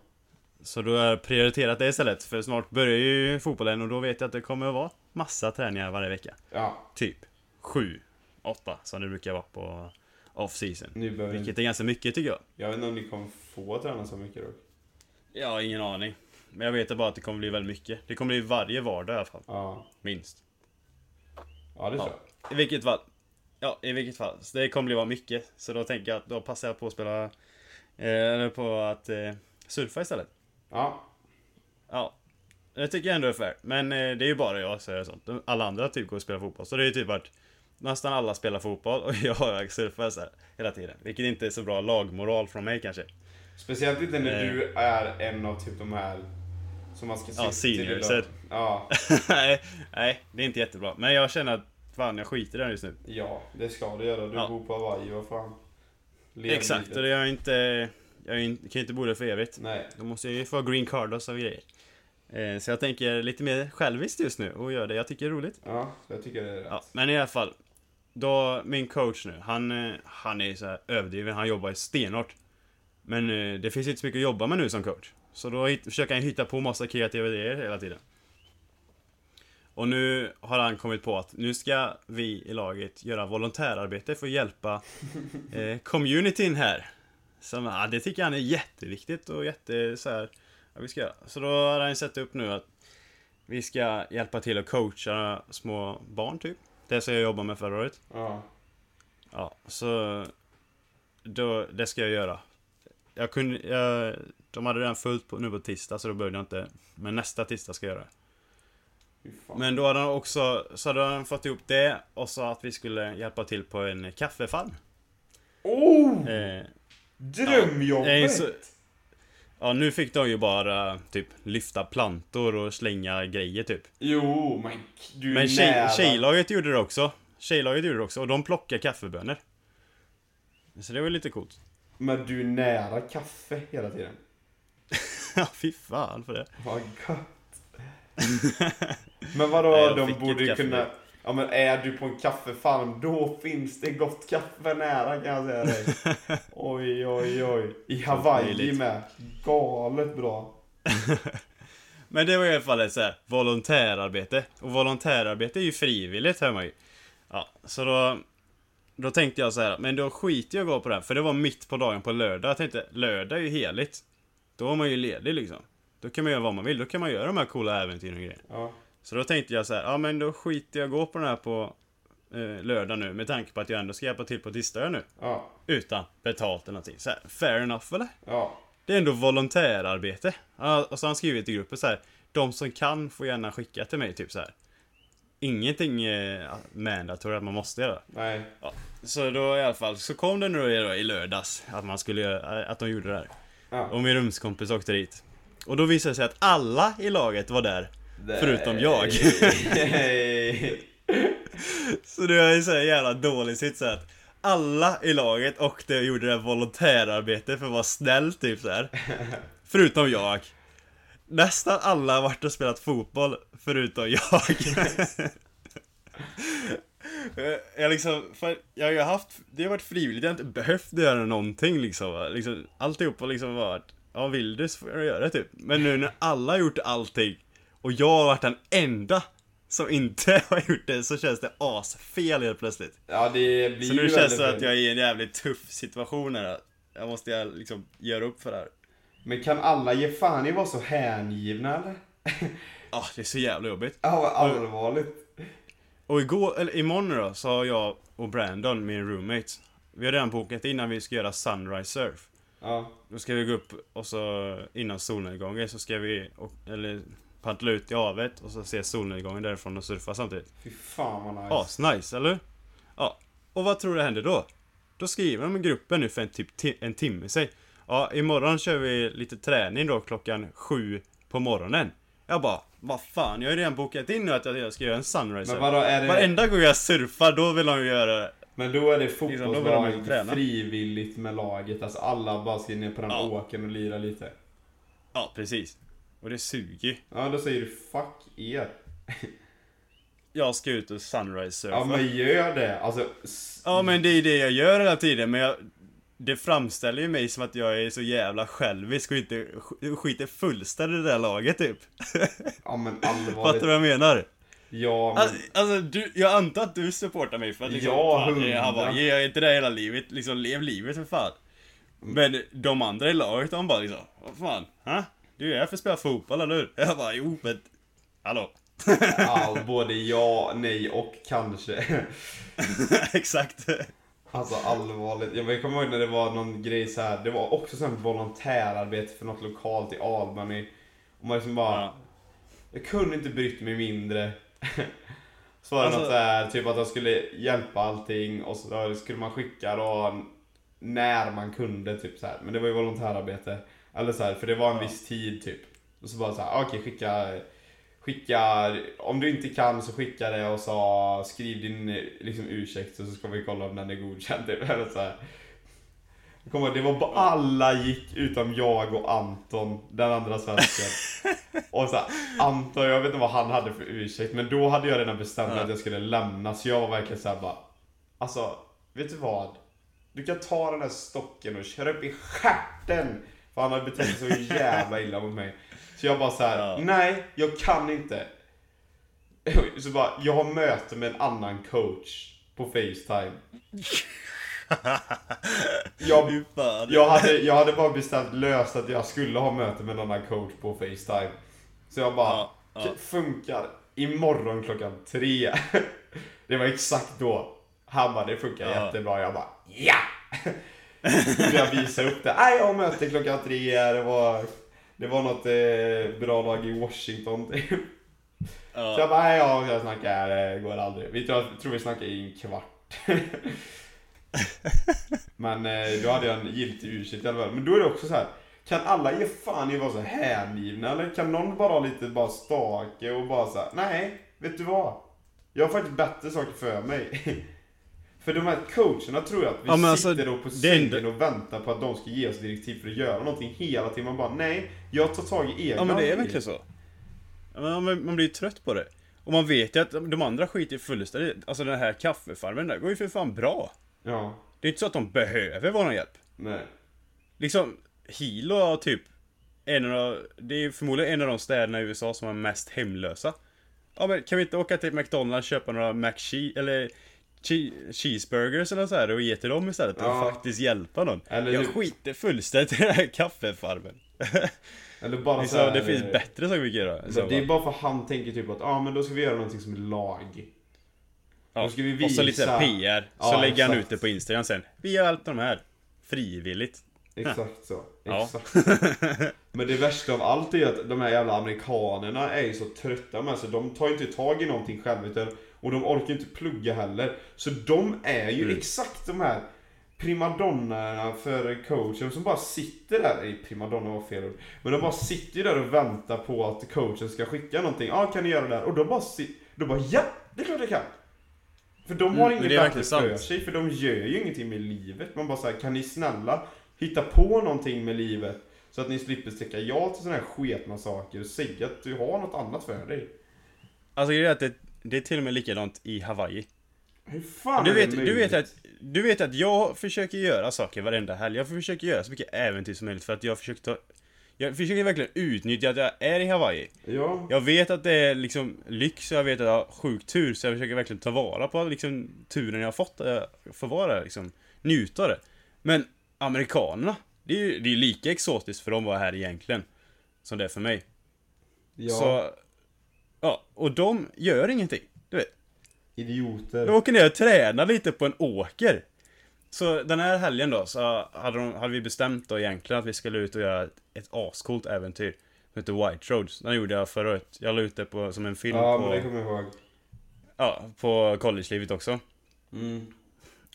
Så då har jag prioriterat det istället, för snart börjar ju fotbollen och då vet jag att det kommer att vara massa träningar varje vecka. Ja, Typ sju, åtta som det brukar vara på off-season. nu behöver Vilket är ganska mycket tycker jag. Jag vet inte om ni kommer få träna så mycket dock. Jag har ingen aning. Men jag vet bara att det kommer bli väldigt mycket. Det kommer bli varje vardag i alla fall. Ja, Minst. ja det tror Ja. jag. I vilket fall. Ja, i vilket fall. Så det kommer bli vara mycket. Så då tänker jag att då passar jag på att spela... eh, Eller på att eh, surfa istället. Ja, Ja. Det tycker jag ändå är fair. Men eh, det är ju bara jag som gör sånt. Alla andra typ går och spelar fotboll. Så det är ju typ varit... Nästan alla spelar fotboll och jag surfar så här hela tiden. Vilket inte är så bra lagmoral från mig kanske. speciellt inte när Eh. du är en av typ de här som man ska Ja, se till seniorser. idag. Ja, nej, nej, det är inte jättebra. Men jag känner att fan, jag skiter i det just nu. ja, det ska du göra. Du Ja. bor på Hawaii, vad fan. Lev Exakt, livet. och det är jag inte... Jag är kan ju inte bo där för evigt. Nej, Då måste jag ju få green card och så grejer. Eh, Så jag tänker lite mer själviskt just nu och gör det jag tycker är roligt. ja, jag tycker det är rätt. Ja, men i alla fall. Då, min coach nu, han, eh, han är så här överdriven, han jobbar stenhårt. Men eh, det finns inte så mycket att jobba med nu som coach. Så då hit, försöker han hitta på massa kreativa idéer hela tiden. Och nu har han kommit på att nu ska vi i laget göra volontärarbete för att hjälpa eh, communityn här. Så, ja, det tycker han är jätteviktigt och jätte så här, ja, vi ska göra. Så då har han sett upp nu att vi ska hjälpa till att coacha små barn typ. Det som jag jobbade med förra året. Ja, Ja, så då, det ska jag göra. Jag kunde, jag, de hade redan fullt på, nu på tisdag så då började jag inte. Men nästa tisdag ska jag göra det. Men då hade han också, så hade han fått ihop det och sa att vi skulle hjälpa till på en kaffefarm. Oh! Eh, Drömjobbet! det är så- ja, nu fick de ju bara typ lyfta plantor och slänga grejer typ. Jo, men du är Men tjej, tjejlaget gjorde det också. Tjejlaget gjorde det också och de plockar kaffebönor. Så det var lite coolt. Men du är nära kaffe hela tiden. Ja, fy fan för det. Vad gött. men vadå, Nej, de borde ju kunna... Ja men är du på en kaffefarm, då finns det gott kaffe nära kan jag säga dig. Oj, oj, oj. I Hawaii med. Galet bra. Men det var i alla fall ett så här volontärarbete. Och volontärarbete är ju frivilligt hör man ju. Ja, så då... Då tänkte jag så här, men då skiter jag gå på det här, för det var mitt på dagen på lördag. Jag tänkte, lördag är ju heligt. Då är man ju ledig liksom. Då kan man göra vad man vill, då kan man göra de här coola äventyren och grejer. Ja. Så då tänkte jag så här, ja men då skiter jag gå på den här på eh, lördag nu, med tanke på att jag ändå ska hjälpa till på tisdagar nu. Ja. Utan betalt eller någonting. Så här, fair enough eller? Ja. Det är ändå volontärarbete. Ja, och så har han skrivit i gruppen så här. De som kan får gärna skicka till mig, typ så här. Ingenting eh, mandatory att man måste göra. Nej. Så då i alla fall, så kom det nu då i lördags att man skulle göra, att de gjorde det här. Ja. Och min rumskompis åkte dit. Och då visade det sig att alla i laget var där. Förutom jag. Så det är ju så här jävla dålig sits att alla i laget och gjorde det här volontärarbetet för att vara snäll typ så här. Förutom jag. Nästan alla har varit och spelat fotboll förutom jag. jag liksom, jag har haft, det har varit frivilligt, jag har inte behövt göra någonting liksom. liksom alltihop har liksom varit, ja vill du så får du göra det typ. Men nu när alla har gjort allting och jag har varit den enda som inte har gjort det så känns det asfel helt plötsligt. Ja, det blir Så nu känns det att jag är i en jävligt tuff situation här. Jag måste jag liksom göra upp för det här. Men kan alla ge fan i vara så hängivna eller? Ah, det är så jävla jobbigt. Ja, allvarligt. Och igår, eller imorgon då, så har jag och Brandon, min roommate, vi har redan bokat innan vi ska göra sunrise surf. Ja. Då ska vi gå upp och så innan solnedgången så ska vi, och, eller paddla ut i havet och så se solnedgången därifrån och surfa samtidigt. Fy fan vad nice. As nice, eller? Ja. Och vad tror du händer då? Då skriver de i gruppen nu för en, typ ti- en timme sig. Ja, imorgon kör vi lite träning då klockan sju på morgonen. Jag bara, vad fan, jag har ju redan bokat in nu att jag ska göra en sunrise. Men vadå, är det... Varenda gång jag surfar, då vill de ju göra det. Men då är det Liksom, då vill de frivilligt med laget. Alltså alla bara ska ner på den Ja. åkern och lira lite. Ja, precis. Och det suger. Ja, då säger du fuck er. Jag ska ut och sunrise surfa. Ja, men gör det. Alltså, Ja men det är det jag gör hela tiden men jag det framställer ju mig som att jag är så jävla självisk och inte sk- skiter fullständigt i det där laget typ. Ja men Fattar allvarligt. du vad jag menar? Ja men... Alltså, alltså du, jag antar att du supportar mig för att liksom, Ja, hundra. Hawaii, jag är inte där hela livet, liksom lev livet för fan. Men de andra i laget, de bara liksom, vad fan, ha? Du är här för att spela fotboll, eller hur? Jag bara, jo men, hallå? Ja, både ja, nej och kanske. Exakt. Alltså allvarligt. Jag kommer ihåg när det var någon grej så här. Det var också sånt volontärarbete för något lokalt i Albany. Och man liksom bara... Ja. Jag kunde inte brytt mig mindre. Så var det Alltså- något så här, typ att jag skulle hjälpa allting och så skulle man skicka då när man kunde typ så här. Men det var ju volontärarbete. Eller så här, för det var en Ja. viss tid typ. Och så bara så här, okej skicka Skicka, om du inte kan så skicka det och så skriv din liksom, ursäkt så ska vi kolla om den är godkänd. typ. Eller så här. Jag kommer det var bara, alla gick utom jag och Anton, den andra svensken. Och så här, Anton, jag vet inte vad han hade för ursäkt, men då hade jag redan bestämt Ja. att jag skulle lämna. Så jag var verkligen såhär bara, alltså, vet du vad? Du kan ta den här stocken och köra upp i stjärten. För han hade betett sig så jävla illa mot mig. Så jag bara så här: Ja. nej, jag kan inte. Så bara, jag har möte med en annan coach på Facetime. Jag, jag, hade, jag hade bara bestämt löst att jag skulle ha möte med en annan coach på Facetime. Så jag bara, Ja, ja. "K- funkar imorgon klockan tre. Det var exakt då. Han bara, det funkar Ja. jättebra. Jag bara, ja! Så jag visade upp det. Nej, jag har möte klockan tre. Det var, det var något eh, bra lag i Washington typ. Så jag Ja. bara, nej, ja, jag snackar, det går aldrig. Vi tror, tror vi snackar i en kvart. Men eh, då hade jag en giltig ursäkt i alla fall. Men då är det också så här. Kan alla ge fan i vara så hängivna? Eller kan någon bara ha lite bara stake och bara så här, nej, vet du vad? Jag har faktiskt bättre saker för mig. För de här coacherna tror jag att vi Ja, alltså, sitter då på är sängen ändå- och väntar på att de ska ge oss direktiv för att göra någonting hela tiden. Man bara, nej, jag tar tag i egna Ja men det är grejer." verkligen så. Man, man blir ju trött på det. Och man vet ju att de andra skiter fullständigt Alltså den här kaffefarmen där går ju för fan bra. Ja, Det är inte så att de behöver vår hjälp. nej. Liksom, Hilo har typ en av, det är förmodligen en av de städerna i USA som har mest hemlösa. Ja men kan vi inte åka till McDonalds och köpa några McChee, eller che- cheeseburgers eller så här och ge till dem istället Ja. och faktiskt hjälpa någon. Eller Jag skiter fullständigt i den här kaffefarmen. Eller bara så här, det finns eh, bättre saker vi kan göra. Men Så det är bara, för han tänker typ att ja ah, men då ska vi göra någonting som är lag. ja. då ska vi Och så lite så visa- PR. Så Ja, lägger han exakt. ut det på Instagram sen. Vi har hjälpt de här. Frivilligt. Exakt så. Ja. Exakt. Men det värsta av allt är att de här jävla amerikanerna är ju så trötta med sig. De tar inte tag i någonting själva utan, och de orkar inte plugga heller. Så de är ju Mm. exakt de här primadonnorna för coachen som bara sitter där. Nej, primadonna var fel ord. Men de bara sitter ju där och väntar på att coachen ska skicka någonting. Ja, ah, kan ni göra det här? Och de bara sitter, de bara ja, det är klart jag kan. För de har Mm, inget verkligen för sig, för de gör ju ingenting med livet. Man bara säger kan ni snälla hitta på någonting med livet? Så att ni slipper sticka ja till sådana här sketna saker och säga att du har något annat för dig. Alltså grejen är att det, det är till och med likadant i Hawaii. Hur fan Du är det vet, du, vet att, du vet att jag försöker göra saker varenda helg. Jag försöker göra så mycket äventyr som möjligt för att jag försöker ta... Jag försöker verkligen utnyttja att jag är i Hawaii. Ja, Jag vet att det är liksom lyx och jag vet att jag har sjuk tur så jag försöker verkligen ta vara på liksom turen jag har fått. Jag får vara där liksom. Njuta av det. Men amerikanerna, det är ju det är lika exotiskt för dem att vara här egentligen. Som det är för mig. ja. Så... Ja, och de gör ingenting. Du vet. idioter. De åker ner och tränar lite på en åker. Så den här helgen då, så hade, de, hade vi bestämt då egentligen att vi skulle ut och göra ett, ett ascoolt äventyr. Som heter White Roads. Den gjorde jag förra året. Jag la ut det på, som en film Ja, men det på, kommer jag ihåg. ja, på collegelivet också. Mm.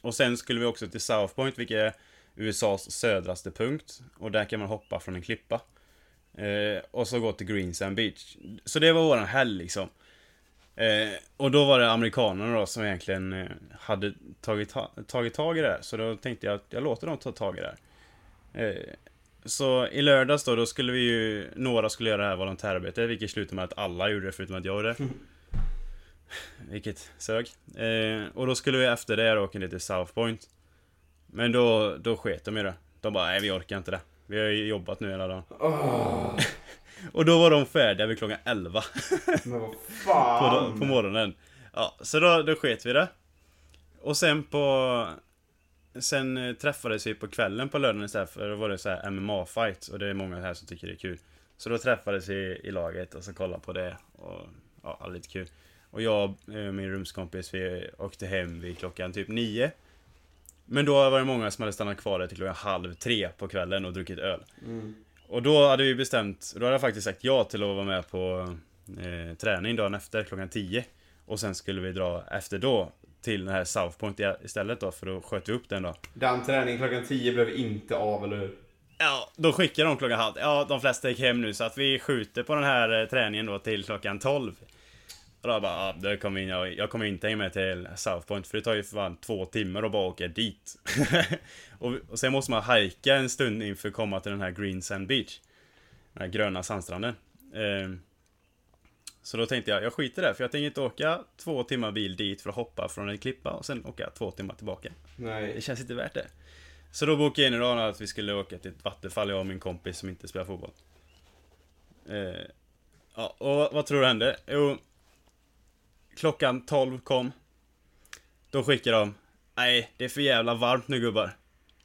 Och sen skulle vi också till South Point, vilket är USAs södraste punkt. Och där kan man hoppa från en klippa. Eh, och så gå till Green Sand Beach. Så det var våran helg liksom. Eh, och då var det amerikanerna då som egentligen eh, hade tagit, ta- tagit tag i det här. Så då tänkte jag att jag låter dem ta tag i det här. Eh, så i lördags då, då skulle vi ju, några skulle göra det här volontärarbetet, vilket slutade med att alla gjorde det förutom att jag gjorde det. Vilket sög. Eh, och då skulle vi efter det åka ner till South Point. Men då, då sket de i det. De bara, nej vi orkar inte det. Vi har ju jobbat nu hela dagen. Åh, Och då var de färdiga vid klockan 11 men vad på, fan. på morgonen. Ja, så då, då sket vi det. Och sen på... Sen eh, träffades vi på kvällen på lördagen istället för då var det så här MMA-fight och det är många här som tycker det är kul. Så då träffades vi i laget och så kollade på det och ja, lite kul. Och jag och min rumskompis vi åkte hem vid klockan typ nio. Men då var det många som hade stannat kvar där till klockan halv tre på kvällen och druckit öl. Mm. Och då hade vi bestämt, då hade jag faktiskt sagt ja till att vara med på eh, träning dagen efter klockan 10. Och sen skulle vi dra efter då till den här South Point istället då, för då sköt vi upp den då. Den träningen klockan 10 blev inte av, eller hur? Ja, då skickade de klockan halv. Ja, de flesta gick hem nu så att vi skjuter på den här eh, träningen då till klockan 12. Och då bara, ja, då kommer jag, jag kommer inte hänga med till South Point för det tar ju fan två timmar att bara åka dit. och, och sen måste man hajka en stund inför att komma till den här Green Sand Beach. Den här gröna sandstranden. Ehm, så då tänkte jag, jag skiter där för jag tänker inte åka två timmar bil dit för att hoppa från en klippa och sen åka två timmar tillbaka. Det Nej. känns inte värt det. Så då bokade jag in idag att vi skulle åka till ett vattenfall, jag och min kompis som inte spelar fotboll. Eh, ja, och vad tror du hände? Jo, klockan 12 kom. Då skickade de, nej, det är för jävla varmt nu gubbar.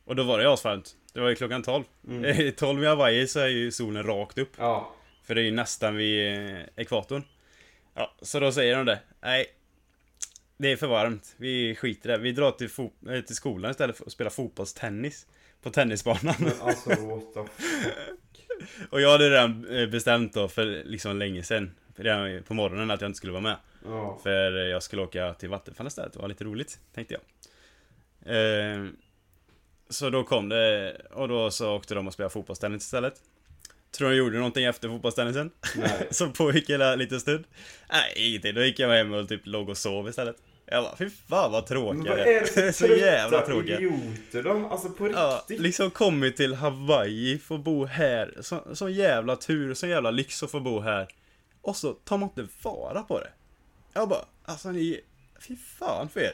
Och då var det asvarmt. Det var ju klockan 12. Mm. 12 i Hawaii så är ju solen rakt upp. Ja. För det är ju nästan vid eh, ekvatorn. Ja, så då säger de det. Nej. Det är för varmt. Vi skiter i det. Vi drar till, fo- eh, till skolan istället för att spela fotbollstennis. På tennisbanan. Men alltså, what the Och jag hade redan eh, bestämt då för liksom länge sedan. Redan på morgonen att jag inte skulle vara med. Ja. För jag skulle åka till Vattenfall istället. Det var lite roligt, tänkte jag. Eh, så då kom det, och då så åkte de och spelade fotbollstennis istället. Tror de gjorde någonting efter fotbollstennisen. Nej. Som pågick hela liten stund. Nej, ingenting. Då gick jag hem och typ låg och sov istället. Jag bara, fy fan vad Men tråkiga vad är det Så jävla tråkiga. idioter då? Alltså på Ja, riktigt? liksom kommit till Hawaii, får bo här. Så, sån jävla tur, sån jävla lyx att få bo här. Och så tar man inte vara på det. Jag bara, alltså ni, fy fan för er.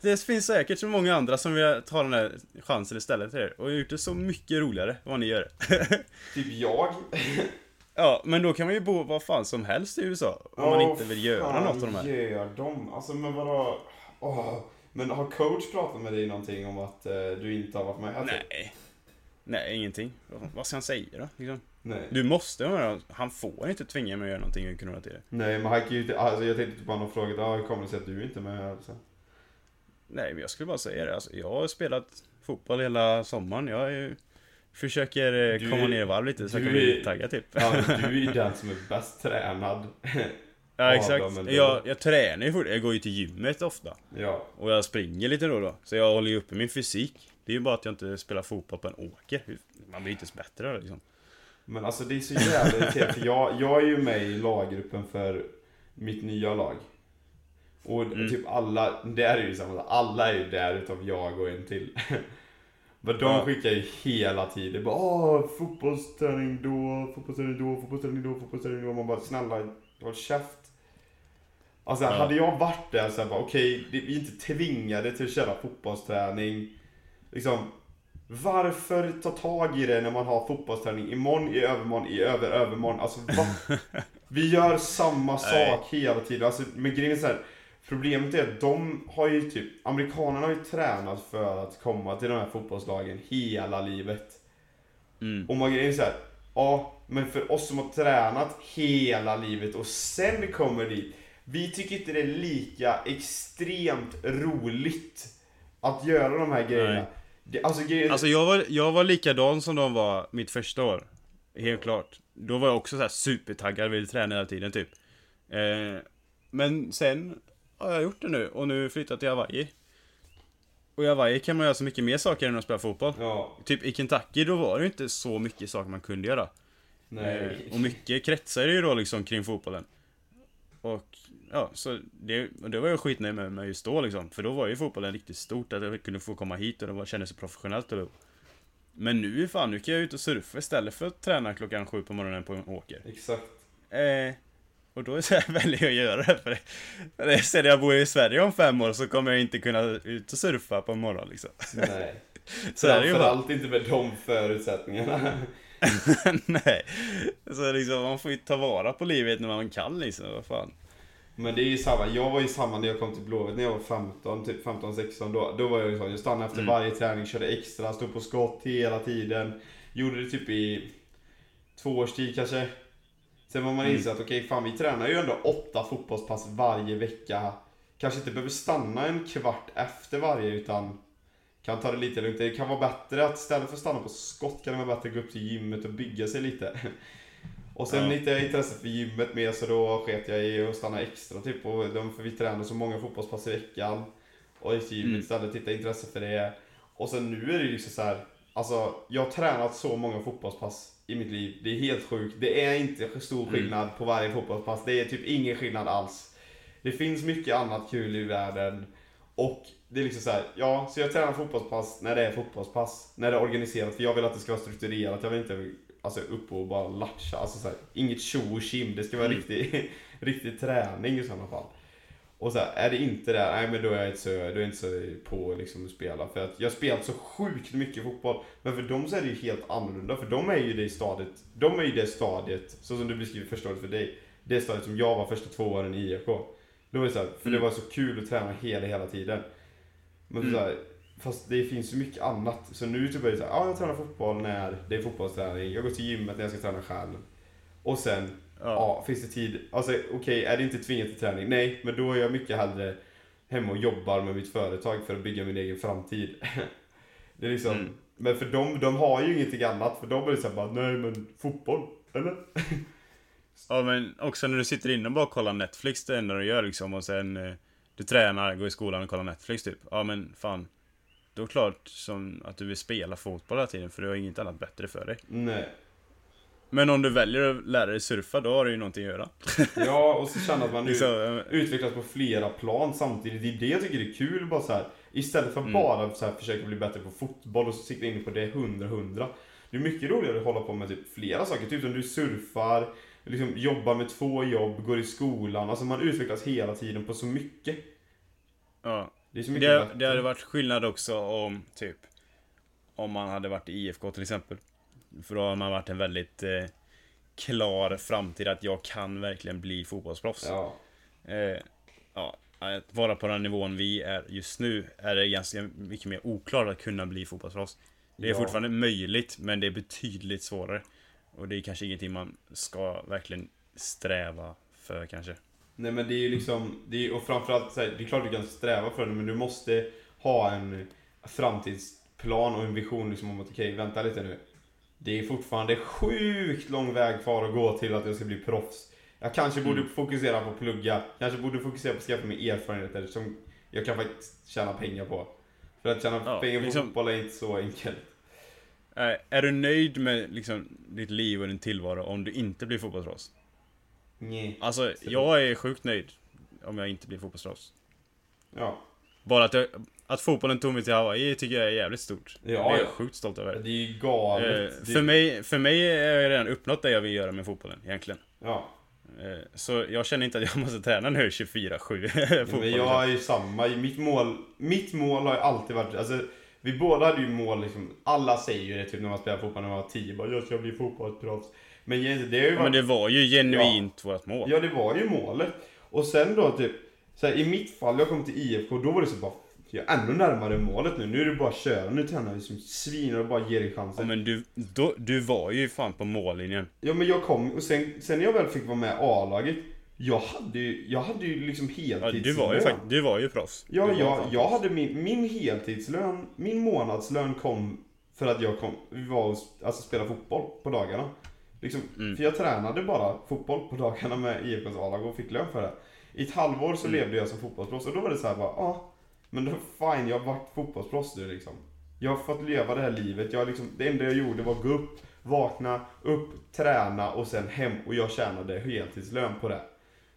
Det finns säkert så många andra som vill ta den här chansen istället för er. Och gjort det så mycket roligare än vad ni gör. Typ jag? ja, men då kan man ju bo vad fan som helst i USA. Om man Åh, inte vill göra något av de här. gör de? Alltså men vadå? Åh. Men har coach pratat med dig någonting om att eh, du inte har varit med? Alltså, Nej. Nej, ingenting. Vad- Vad ska han säga då? Liksom? Nej. Du måste med. Han får inte tvinga mig att göra någonting och kunna till det. Nej men han kan ju inte, alltså jag tänkte typ bara någon fråga, ja hur kommer det sig att du inte är med? Alltså. Nej, men jag skulle bara säga det. Alltså, jag har spelat fotboll hela sommaren. Jag är, ju- försöker eh, Du komma ner i varv lite så jag kan bli taggad typ. Ja, du är ju den som är bäst tränad. Ja, exakt. dem. Jag, jag tränar ju fort. Jag går ju till gymmet ofta. Ja. Och jag springer lite då och då. Så jag håller ju uppe min fysik. Det är ju bara att jag inte spelar fotboll på en åker. Man blir inte så bättre liksom. Men alltså det är så jävla irriterande för jag, jag är ju med i laggruppen för mitt nya lag. Och Mm. typ alla, det är ju samma, alla är ju där utom jag och en till. Men de skickar ju hela tiden bara Åh, fotbollsträning då, fotbollsträning då, fotbollsträning då, fotbollsträning då. Man bara snälla, håll käft. Alltså Ja. hade jag varit där så här bara okej, det- vi är inte tvingade till att köra fotbollsträning. Liksom, varför ta tag i det när man har fotbollsträning imorgon, i övermorgon, i över övermorgon? Alltså va? Vi gör samma Nej. sak hela tiden. Alltså, men grejen är så här, Problemet är att de har ju typ, amerikanerna har ju tränat för att komma till de här fotbollslagen hela livet. Mm. Och man grejen är så här, ja, men för oss som har tränat hela livet och sen kommer dit. Vi tycker inte det är lika extremt roligt att göra de här grejerna. Nej. Det, alltså, Alltså jag var, jag var likadan som de var mitt första år. Helt klart. Då var jag också så här supertaggad, ville träna hela tiden typ. Eh, men sen har jag gjort det nu och nu flyttat till Hawaii. Och i Hawaii kan man göra så mycket mer saker än att spela fotboll. ja, Typ i Kentucky då var det inte så mycket saker man kunde göra. nej. Eh, och mycket kretsar ju då liksom kring fotbollen. Och ja, så det, det var jag skitnöjd med, med just då liksom. För då var ju fotbollen riktigt stort, att jag kunde få komma hit och det var, kändes så professionellt och Men nu fan, nu kan jag ut och surfa istället för att träna klockan sju på morgonen på en åker. Exakt. Eh, och då så här väljer jag att göra det. För, för det, sen jag bor i Sverige om fem år så kommer jag inte kunna ut och surfa på en morgon liksom. Nej. Så. Framförallt inte med de förutsättningarna. Nej. Så liksom, man får ju ta vara på livet när man kan liksom, vad fan. Men det är ju samma, jag var ju samma när jag kom till Blåvitt när jag var 15, typ 15-16 då. Då var jag ju sån, jag stannade efter Mm. varje träning, körde extra, stod på skott hela tiden. Gjorde det typ i två års tid kanske. Sen var man Mm. insåg att okej, fan vi tränar ju ändå åtta fotbollspass varje vecka. Kanske inte behöver stanna en kvart efter varje utan kan ta det lite lugnt. Det kan vara bättre att istället för att stanna på skott kan det vara bättre att gå upp till gymmet och bygga sig lite. Och sen Ja. hittade jag intresse för gymmet med så då sket jag i att stanna extra typ. Och de, för vi tränar så många fotbollspass i veckan. Och gick till gymmet Mm. istället, hittade intresse för det. Och sen nu är det ju liksom så här. Alltså, jag har tränat så många fotbollspass i mitt liv. Det är helt sjukt. Det är inte stor Mm. skillnad på varje fotbollspass. Det är typ ingen skillnad alls. Det finns mycket annat kul i världen. Och det är liksom så här, ja, så jag tränar fotbollspass när det är fotbollspass. När det är organiserat, för jag vill att det ska vara strukturerat. Jag vill inte alltså, upp och bara latcha. Alltså så här, inget tjo och tjim. Det ska vara Mm. riktig, riktig träning i sådana fall. Och så här, är det inte det, nej men då är jag inte så, då är inte så på liksom att spela. För att jag har spelat så sjukt mycket fotboll. Men för dem så är det ju helt annorlunda. För de är ju det stadiet, de är ju det stadiet, så som du beskriver första året för dig. Det stadiet som jag var första två åren i IFK. Då var det så här, för det Mm. var så kul att träna hela, hela tiden. Men Mm. så här, fast det finns ju mycket annat. Så nu typ är det så här, ja jag tränar fotboll när det är fotbollsträning. Jag går till gymmet när jag ska träna själv. Och sen Ja. Ja, finns det tid? Alltså okej, är det inte tvingat till träning? Nej, men då är jag mycket hellre hemma och jobbar med mitt företag för att bygga min egen framtid. det är liksom, Mm. men för dem, de har ju ingenting annat. För dem är det såhär bara, nej men fotboll, eller? Ja men också när du sitter inne och bara kollar Netflix det enda du gör liksom och sen eh, Du tränar, går i skolan och kollar Netflix typ. Ja men fan. Då är det klart som att du vill spela fotboll hela tiden för du har inget annat bättre för dig. Nej. Men om du väljer att lära dig surfa då har du ju någonting att göra. Ja, och så känner att man Liksom, utvecklas på flera plan samtidigt. Det är det jag tycker är kul bara så här. Istället för Mm. bara så här, försöka bli bättre på fotboll och så sikta in på det 100-100. Det är mycket roligare att hålla på med typ flera saker. Typ som du surfar, liksom jobbar med två jobb, går i skolan. Alltså man utvecklas hela tiden på så mycket. ja. Det är så mycket Det, det hade varit skillnad också om typ Om man hade varit i IFK till exempel. För då har man varit en väldigt eh, klar framtid att jag kan verkligen bli fotbollsproffs. Ja. Eh, ja, att vara på den nivån vi är just nu är det ganska mycket mer oklart att kunna bli fotbollsproffs. Det är Ja. fortfarande möjligt, men det är betydligt svårare. Och det är kanske ingenting man ska verkligen sträva för kanske. Nej men det är ju liksom, det är, och framförallt så här, det är klart du kan sträva för det men du måste ha en framtidsplan och en vision liksom om att okej, vänta lite nu. Det är fortfarande sjukt lång väg kvar att gå till att jag ska bli proffs. Jag kanske borde Mm. fokusera på att plugga, kanske borde fokusera på att skaffa mig erfarenheter som jag kan faktiskt tjäna pengar på. För att tjäna Ja, pengar på liksom- fotboll är inte så enkelt. Är du nöjd med liksom, ditt liv och din tillvaro om du inte blir fotbollsproffs? Nej. Alltså, jag är sjukt nöjd om jag inte blir fotbollsproffs. Ja. Bara att, jag, att fotbollen tog mig till Hawaii tycker jag är jävligt stort. Ja, det är jag ja. sjukt stolt över. Det är ju galet. Eh, för, mig, för mig har jag redan uppnått det jag vill göra med fotbollen, egentligen. Ja. Eh, så jag känner inte att jag måste träna nu 24-7 fotboll. Men jag är ju samma. Mitt mål, mitt mål har ju alltid varit, alltså vi båda hade ju mål liksom, alla säger ju det typ när man spelar fotboll när man var 10, bara jag ska bli fotbollsproffs. Men det ju Ja, varit, men det var ju genuint vårt mål. ja det var ju målet. Och sen då typ, så här, i mitt fall, jag kom till IFK, då var det så bara, jag är ännu närmare målet nu, nu är det bara att köra, nu tränar vi som svin och bara ger dig Ja, chansen. men du, då, du var ju fan på mållinjen. Ja men jag kom, och sen, sen när jag väl fick vara med A-laget, jag hade ju, jag hade ju liksom Ja, heltidslön. du var ju faktiskt, du var ju proffs. Ja, jag, jag proffs. hade min, min heltidslön, min månadslön kom för att jag kom, vi var och alltså, spelade fotboll på dagarna. Liksom, Mm. För jag tränade bara fotboll på dagarna med IFKs A-lag och fick lön för det. I ett halvår så Mm. levde jag som fotbollsproffs och då var det så här bara, ja, ah, men då fine, jag har varit fotbollsproffs nu liksom. Jag har fått leva det här livet, jag liksom, det enda jag gjorde var gå upp, vakna, upp, träna och sen hem och jag tjänade heltidslön på det.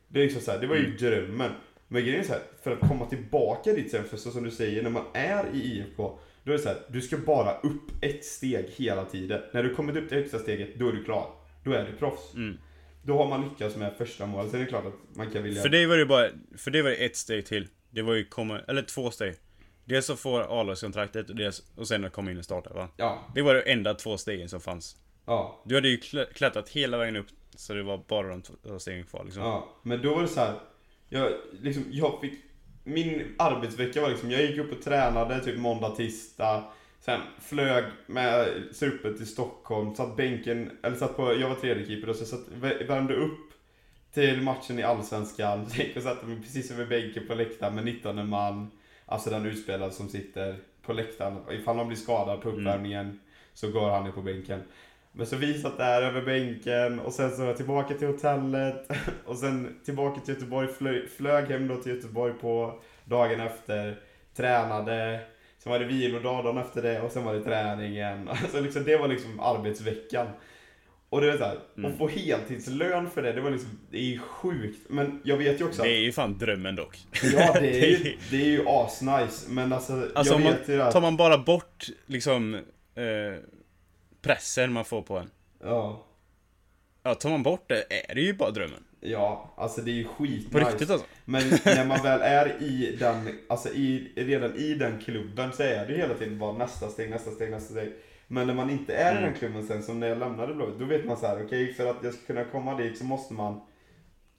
Det är liksom så här, det var ju Mm. drömmen. Men grejen är så här, för att komma tillbaka dit sen, för så som du säger, när man är i IFK, då är det så här, du ska bara upp ett steg hela tiden. När du kommit upp till högsta steget, då är du klar. Då är du proffs. Mm. Då har man lyckats med första målet. Sen är det klart att man kan vilja... För dig var det bara, för det var det ett steg till. Det var ju komma, eller två steg. Dels att få A-lagskontraktet och, dels, och sen att komma in i startelvan. Ja, Det var de enda två stegen som fanns. ja, Du hade ju klä- klättrat hela vägen upp, så det var bara de två stegen kvar liksom. ja. Men då var det så här. Jag, liksom, jag fick... Min arbetsvecka var liksom, jag gick upp och tränade typ måndag, tisdag. Sen flög med suppen till Stockholm, satt bänken, eller satt på, jag var tredje keeper och så satt, vä- värmde upp till matchen i Allsvenskan. Gick och satte mig precis över bänken på läktaren med 19 man. Alltså den utspelare som sitter på läktaren. Ifall han blir skadad på uppvärmningen så går han ner på bänken. Men så vi satt där över bänken och sen så var jag tillbaka till hotellet och sen tillbaka till Göteborg, flög, flög hem då till Göteborg på dagen efter, tränade, sen var det vilodag dagen efter det och sen var det träningen. Alltså liksom, det var liksom arbetsveckan. Och det är så här, Mm. att få heltidslön för det, det var liksom, det är ju sjukt. Men jag vet ju också att, Det är ju fan drömmen dock. ja det är ju, det är ju asnice, men alltså, Alltså jag om man, vet ju att, tar man bara bort liksom eh, pressen man får på en. ja, Ja, tar man bort det är det ju bara drömmen. ja, alltså det är ju skitnice. På riktigt alltså. Men när man väl är i den, alltså i, redan i den klubben så är det hela tiden bara nästa steg, nästa steg, nästa steg. Men när man inte är i Mm. den klubben sen, som när jag lämnade Blåvitt, då vet man så här: okej för att jag ska kunna komma dit så måste man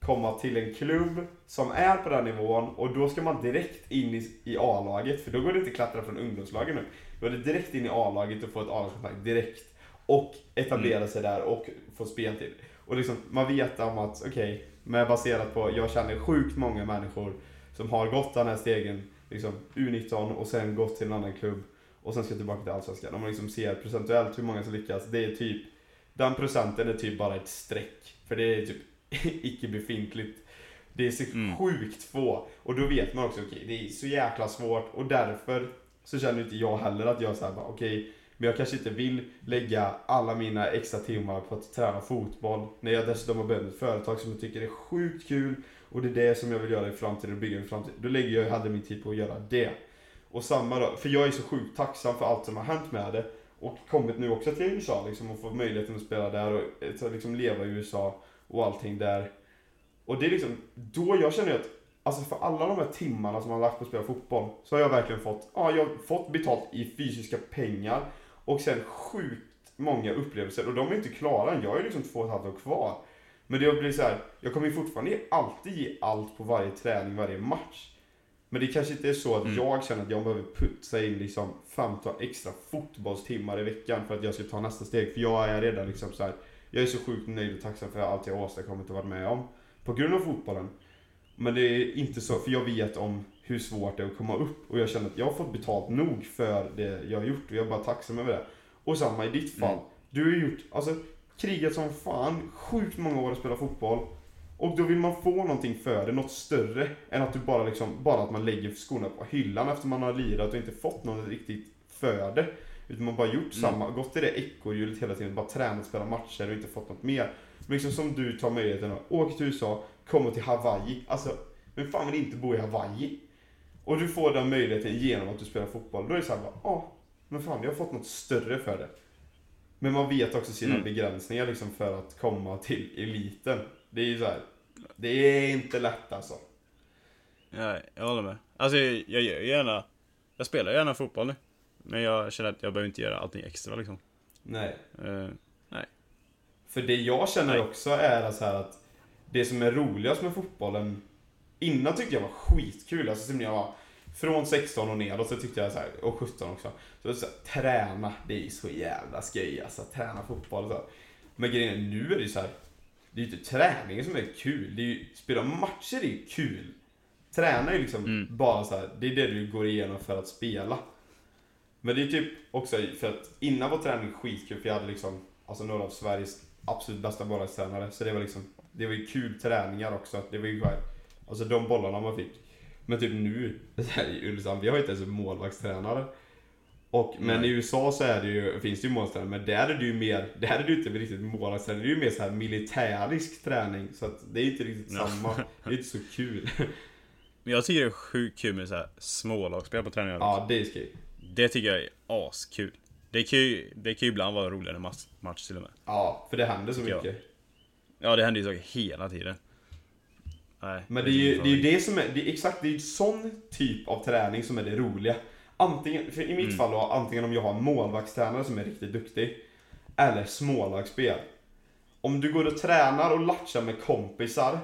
komma till en klubb som är på den nivån och då ska man direkt in i, i A-laget, för då går det inte att klattra från ungdomslagen nu. Då är det direkt in i A-laget och få ett A-lagskontrakt direkt. Och etablera sig där och få speltid. Och liksom, man vet om att, okej, med baserat på, jag känner sjukt många människor som har gått den här stegen, liksom U19 och sen gått till en annan klubb och sen ska tillbaka till Allsvenskan. Om man liksom ser procentuellt hur många som lyckas, det är typ, den procenten är typ bara ett streck. För det är typ icke befintligt. Det är så Mm. sjukt få. Och då vet man också, okej, det är så jäkla svårt och därför så känner inte jag heller att jag säger bara, okej, men jag kanske inte vill lägga alla mina extra timmar på att träna fotboll när jag dessutom har börjat ett företag som jag tycker är sjukt kul och det är det som jag vill göra i framtiden och bygga min framtid. Då lägger jag hellre min tid på att göra det. Och samma då, för jag är så sjukt tacksam för allt som har hänt med det och kommit nu också till USA liksom och fått möjligheten att spela där och eh, liksom leva i USA och allting där. Och det är liksom, då jag känner att Alltså för alla de här timmarna som man har lagt på att spela fotboll så har jag verkligen fått, ja jag har fått betalt i fysiska pengar och sen sjukt många upplevelser och de är inte klara än. Jag har liksom två och ett halvt år kvar. Men det blir så här, jag kommer ju fortfarande alltid ge allt på varje träning, varje match. Men det kanske inte är så att Mm. jag känner att jag behöver putsa in liksom 15 extra fotbollstimmar i veckan för att jag ska ta nästa steg. För jag är redan liksom så här, jag är så sjukt nöjd och tacksam för allt jag åstadkommit och varit med om. På grund av fotbollen. Men det är inte så, för jag vet om hur svårt det är att komma upp. Och jag känner att jag har fått betalt nog för det jag har gjort och jag är bara tacksam över det. Och samma i ditt fall. Mm. Du har gjort, alltså krigat som fan, sjukt många år att spela fotboll. Och då vill man få någonting för det, något större. Än att du bara liksom, bara att man lägger skorna på hyllan efter man har lirat och inte fått något riktigt för det. Utan man bara gjort Mm. samma, gått i det ekorrhjulet hela tiden, bara tränat, spelat matcher och inte fått något mer. Men liksom som du tar möjligheten att åka till USA, komma till Hawaii. Alltså, vem fan vill inte bo i Hawaii? Och du får den möjligheten genom att du spelar fotboll. Då är det såhär ja, men fan jag har fått något större för det. Men man vet också sina Mm. begränsningar liksom för att komma till eliten. Det är ju så här. det är inte lätt alltså. Ja, jag håller med. Alltså jag, jag gör gärna, jag spelar gärna fotboll nu. Men jag känner att jag behöver inte göra allting extra liksom. Nej. Eh, För det jag känner Nej. också är så här att det som är roligast med fotbollen Innan tyckte jag var skitkul, alltså som jag var från 16 och neråt så tyckte jag så här, och 17 också. Så, så här, träna, det är ju så jävla skoj alltså, träna fotboll och så. Men grejen är, nu är det ju så här, det är ju inte träningen som är kul, det är ju, spela matcher är ju kul. Träna är ju liksom Mm. bara så här, det är det du går igenom för att spela. Men det är typ också för att innan var träning skitkul för jag hade liksom, alltså några av Sveriges absolut bästa målvaktstränare. Så det var liksom, det var ju kul träningar också. Det var ju alltså de bollarna man fick. Men typ nu, här i Ulricehamn, vi har ju inte ens en målvaktstränare. Och, men Nej. i USA så är det ju, finns det ju målvaktstränare, men där är det ju mer, där är det ju inte riktigt målvaktstränare, det är ju mer så här militärisk träning. Så att det är inte riktigt Ja. samma, det är inte så kul. men jag tycker det är sjukt kul med så här smålagsspel på träningar. ja, det är skoj. Det tycker jag är askul. Det kan ju, det kan ju ibland vara roligare än match, match till och med. Ja, för det händer så Ja. mycket. Ja, det händer ju saker hela tiden. Nej. Men det är ju det, är ju det som är, det är exakt, det är ju sån typ av träning som är det roliga. Antingen, för i mitt fall då, antingen om jag har en målvaktstränare som är riktigt duktig. Eller smålagsspel. Om du går och tränar och latchar med kompisar.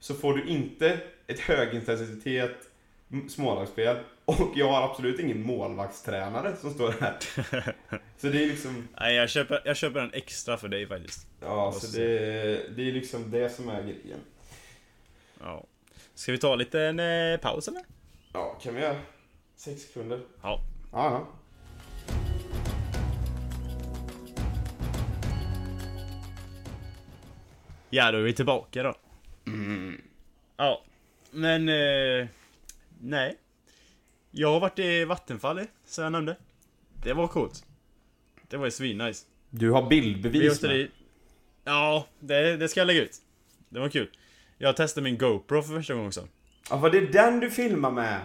Så får du inte ett högintensitet m- smålagsspel. Och jag har absolut ingen målvaktstränare som står här. Så det är liksom, Nej, jag köper, jag köper en extra för dig faktiskt. ja så det, det är liksom det som är grejen. Ja. Ska vi ta lite en eh, paus eller? Ja, kan vi göra? Sex sekunder. Ja. Ja, ja. Då är vi tillbaka då. Ja, men... Eh, nej. Jag har varit i Vattenfall, som jag nämnde. Det var coolt. Det var ju svinnice. Du har Vi bildbevis med. Ja, det, det ska jag lägga ut. Det var kul. Jag testade min GoPro för första gången också. Ja, var det den du filmar med?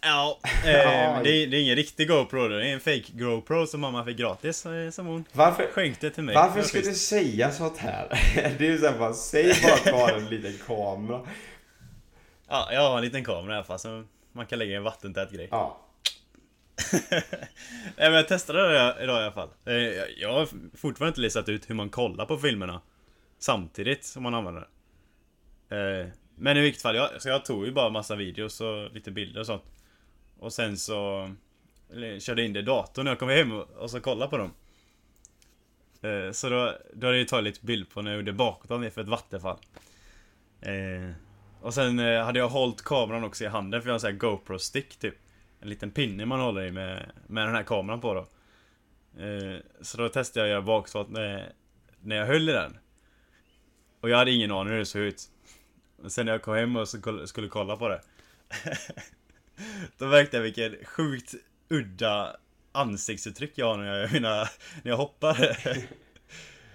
Ja, eh, det, är- det är ingen riktig GoPro det är en fake GoPro som mamma fick gratis eh, som hon Varför, skänkte till mig. varför ska du säga sånt här? Det är ju såhär bara, säg bara att du har en liten kamera. Ja, jag har en liten kamera i alla fall som man kan lägga i en vattentät grej. Ja. Nej men jag testade det idag i alla fall. Eh, jag- Jag har fortfarande inte listat ut hur man kollar på filmerna Samtidigt som man använder det. Eh, men i vilket fall, jag, så jag tog ju bara massa videos och lite bilder och sånt. Och sen så eller, körde in det i datorn när jag kom hem och, och så kollade på dem. Eh, Så då, då hade jag tagit lite bild på när jag gjorde bakåt för ett vattenfall. Eh, Och sen eh, hade jag hållit kameran också i handen för jag har en sån här GoPro-stick typ. En liten pinne man håller i med, med den här kameran på då. Eh, Så då testade jag att göra bakåt när, när jag höll i den. Och jag hade ingen aning hur det såg ut. Sen när jag kom hem och så skulle kolla på det. Då märkte jag vilken sjukt udda ansiktsuttryck jag har när jag, mina, när jag hoppar.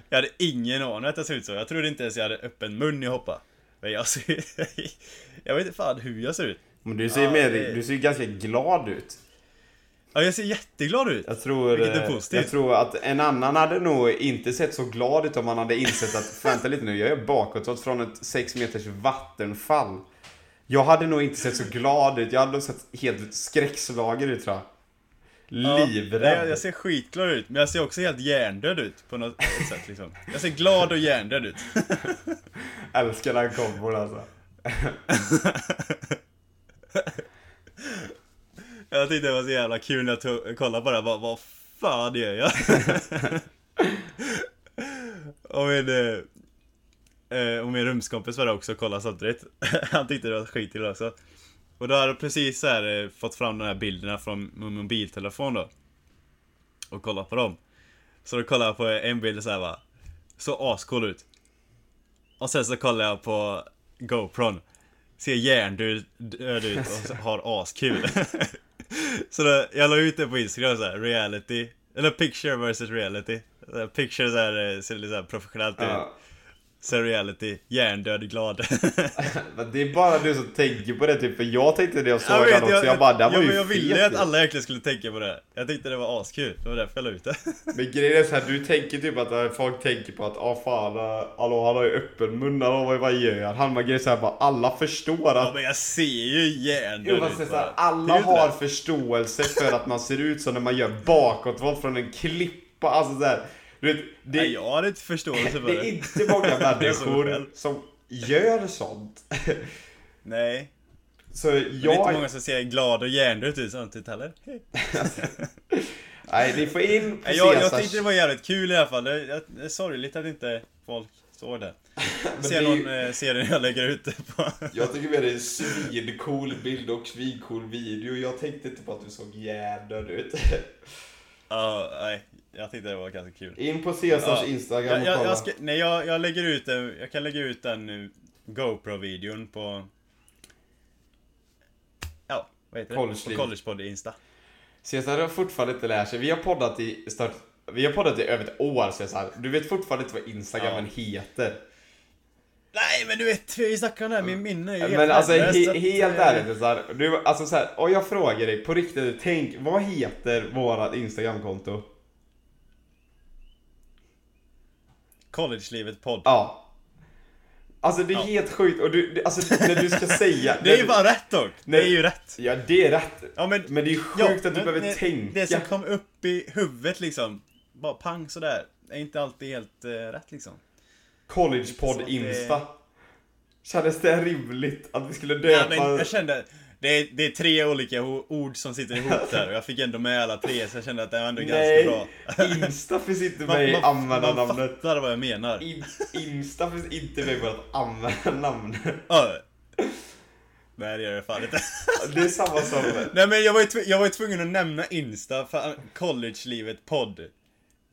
Jag hade ingen aning att det såg ut så. Jag trodde inte ens jag hade öppen mun när jag hoppade. Men jag ser... Jag vet inte fan hur jag ser ut. Men du ser, mer, du ser ganska glad ut. Ja, jag ser jätteglad ut. Jag tror, Vilket är eh, positivt. jag tror att en annan hade nog inte sett så glad ut om han hade insett att vänta lite nu, jag är bakåtåt från ett 6 meters vattenfall. Jag hade nog inte sett så glad ut, jag hade nog sett helt skräckslagen ut tror jag. Ja, Livrädd. Jag, jag ser skitglad ut, men jag ser också helt hjärndöd ut på något sätt liksom. Jag ser glad och hjärndöd ut. Älskar den kombon alltså. Jag tyckte det var så jävla kul när jag tog, kollade på det, bara, vad fan gör jag? och min, eh, eh, och min rumskompis var där också och kollade samtidigt. Han tyckte det var skitkul också. Och då hade jag precis så här, eh, fått fram de här bilderna från min mobiltelefon då. Och kollat på dem. Så då kollade jag på en bild så här va. Så ascool ut. Och sen så kollade jag på GoPron. Ser hjärndöd död ut och har askul. så då, jag la ut det på Instagram så här, reality. Eller picture versus reality. Så här, Picture så här, eh, ser lite så professionellt ut. Ja. Sen reality, hjärndöd glad. Det är bara du som tänker på det typ, för jag tänkte det jag såg den också, jag, jag, bara, den ja, var ju men jag ville fet att ju. alla egentligen skulle tänka på det. Jag tyckte det var askul, det var därför jag la ut det. Men grejen är så här, du tänker typ att äh, folk tänker på att ah fan, äh, hallå han har ju öppen mun, hallå vad, gör han? Han bara grejen är så här, bara, alla förstår Ja att men jag ser ju hjärndöd det ut så här, bara. alla Det ju har det. förståelse för att man ser ut som när man gör bakåtvolt från en klippa, alltså så här, du vet, det, Nej, jag hade inte förståelse för det det. är inte många Jag människor som gör sånt. Nej. Så Det är inte jag, många som ser glad och hjärndöd ut samtidigt heller. nej ni får in på Jag, jag tyckte det var jävligt kul i alla fall. Det, jag- det är sorgligt att inte folk såg det. Ser är- någon eh, ser det när jag lägger ut det på... Jag tycker mer det är en svincool bild och svincool video. Jag tänkte inte på att du såg jädern ut. Ja, nej. Jag tyckte det var ganska kul. In på Caesars Ja. Instagram Jag, och jag, kolla. jag ska, nej, jag, jag lägger ut den, jag kan lägga ut den GoPro-videon på... Ja, vad heter det? Collegelivet. På Collegepod Insta. Cesar har fortfarande inte lärt sig. Vi har poddat i start... Vi har poddat i över ett år Cesar. Du vet fortfarande inte vad Instagramen heter. Nej men du vet, vi snackar om det här, min minne är ju helt Men alltså he, helt ärligt Cesar. Du, alltså så här, och jag frågar dig på riktigt, tänk, vad heter vårat Instagramkonto? Collegelivet podd. Ja. Alltså det är Ja. helt sjukt och du, det- alltså när du ska säga... Det är ju när bara rätt dock. Det Nej. är ju rätt. Ja, det är rätt. Ja men... Men det är sjukt att du men- behöver men tänka. Det som kom upp i huvudet liksom. Bara pang sådär. Är inte alltid helt eh, rätt liksom. Collegepodd Så att det-. Kändes det rimligt att vi skulle Ja, döpa... men jag kände... Det är, det är tre olika ord som sitter ihop där och jag fick ändå med alla tre så jag kände att det var ändå Nej, ganska bra. Insta finns inte med i man, man användarnamnet. fattar vad jag menar. In, Insta finns inte med på att användarnamn. Nej det gör jag fan inte. Det är samma som... Nej men jag var ju, jag var ju tvungen att nämna Insta för collegelivet podd.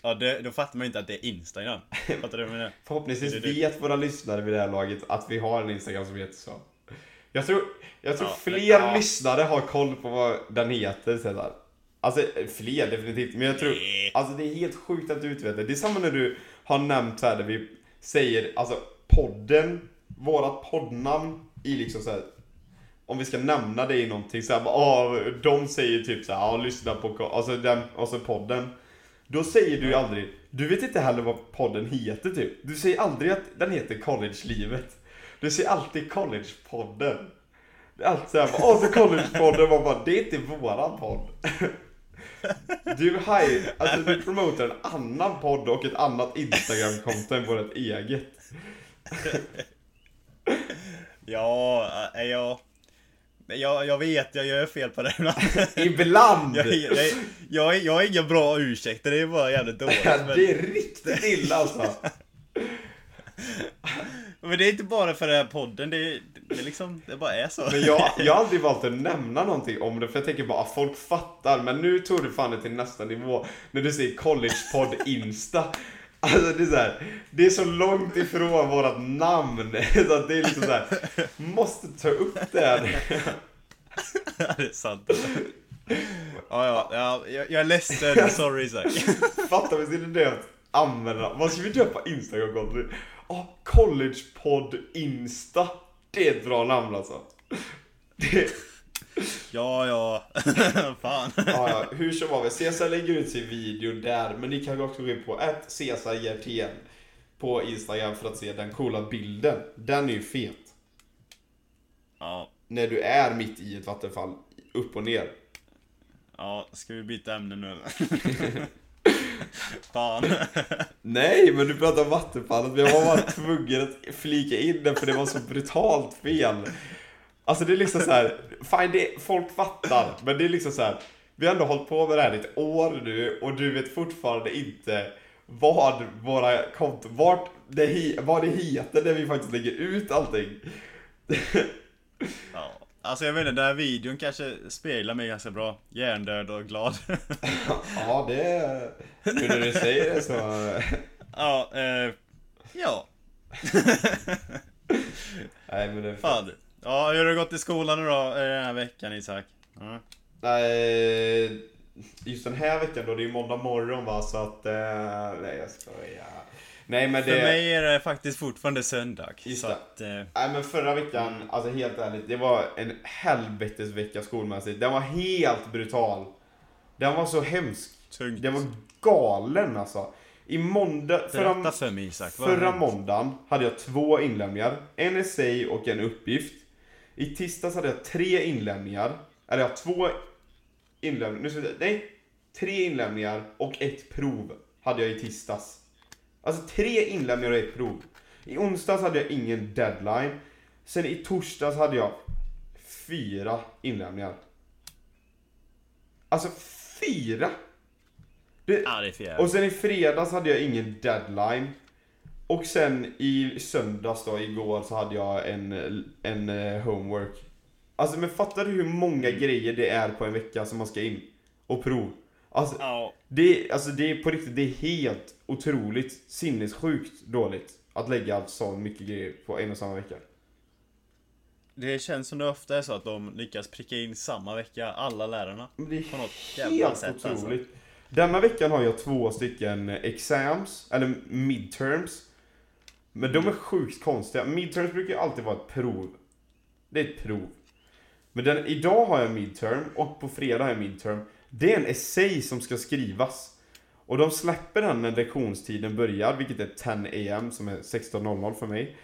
Ja, det, då fattar man ju inte att det är Insta innan. Fattar du vad jag menar? Förhoppningsvis Det det. vet våra lyssnare vid det här laget att vi har en Instagram som heter så. Jag tror, jag tror Ja, fler men- ja. lyssnare har koll på vad den heter. Så där. Alltså fler definitivt, men jag tror... Alltså det är helt sjukt att du inte vet det. Det är samma när du har nämnt så här där vi säger, alltså podden, vårat poddnamn i liksom så här. Om vi ska nämna det i någonting så här, ah, de säger typ så här, ja lyssna på, ko-" alltså den, alltså podden. Då säger du ju aldrig, du vet inte heller vad podden heter typ. Du säger aldrig att den heter Collegelivet. Du säger alltid Collegepodden. Alltid såhär, åh så Collegepodden, man bara, det är inte våran podd. Du, hi, alltså, du promotar en annan podd och ett annat Instagram-konto än vårt eget. Ja, äh, ja. Jag, jag vet, jag gör fel på det ibland. Ibland! Jag, jag, jag, jag har inga bra ursäkter, det är bara jävligt dåligt. Men, det är riktigt illa alltså. men det är inte bara för den här podden, det, är- det, liksom, det bara är så. Men jag, jag har aldrig valt att nämna någonting om det för jag tänker bara att folk fattar. Men nu tog du fan det till nästa nivå. När du säger collegepodd Insta. Alltså det är så här, det är så långt ifrån vårat namn. Så att det är liksom så här, måste ta upp det här. Ja, det är sant. Ja, ja, ja jag, jag är ledsen, sorry Isak. Fattar vi skulle döpt använda, vad ska vi döpa Instagram-kontot? Ja, collegepodd Insta. Det är ett bra namn alltså. Det, Ja, ja. Fan. Ja, ja, hur som var Cesar lägger ut sin video där, men ni kan också gå in på ett Cesar Hjertén på Instagram för att se den coola bilden. Den är ju fet. Ja, När du är mitt i ett vattenfall, upp och ner. ja, ska vi byta ämne nu eller? Fan. Nej, men du pratar om vattenfallet, men jag var bara tvungen att flika in det för det var så brutalt fel. Alltså det är liksom så här, fine, det, folk fattar, men det är liksom så här. Vi har ändå hållit på med det här i ett år nu och du vet fortfarande inte vad våra konton, vart det, vad det heter när vi faktiskt lägger ut allting. Ja. Alltså jag vet inte, den här videon kanske speglar mig ganska bra. Hjärndöd och glad. Ja, det... Nu när du säger det så... ja, eh, ja. Nej, men det... Fan. Ja, hur har det gått i skolan nu då, eh, den här veckan Isak? Ja. Nej, just den här veckan då, det är ju måndag morgon va, så att... Eh, nej, jag skojar. Nej, men det... För mig är det faktiskt fortfarande söndag. Just så att, eh, Nej men förra veckan, alltså helt ärligt, det var en helvetesvecka skolmässigt. Den var helt brutal. Den var så hemsk. tungt. Den var galen alltså. I måndag, förra, för mig Isak, förra måndagen hade jag två inlämningar. En essay och en uppgift. I tisdags hade jag tre inlämningar. Eller jag två inlämningar. Nu ska se. Nej, tre inlämningar och ett prov hade jag i tisdags. Alltså tre inlämningar och ett prov. I onsdags hade jag ingen deadline. Sen i torsdags hade jag fyra inlämningar. Alltså fyra! Det, Ja, det är och sen i fredags hade jag ingen deadline. Och sen i söndags då, igår, så hade jag en, en eh, homework. Alltså men fattar du hur många grejer det är på en vecka som man ska in? Och prov. Alltså, Ja, det, alltså det är på riktigt, det är helt otroligt sinnessjukt dåligt. Att lägga så mycket grejer på en och samma vecka. det känns som det ofta är så att de lyckas pricka in samma vecka, alla lärarna. Men det är På något helt sätt, alltså. otroligt. Denna veckan har jag två stycken exams, eller midterms. Men de är sjukt konstiga. Midterms brukar ju alltid vara ett prov. Det är ett prov. Men den, idag har jag midterm och på fredag har jag midterm. Det är en essay som ska skrivas. Och de släpper den när lektionstiden börjar, vilket är 10 am som är 16.00 för mig.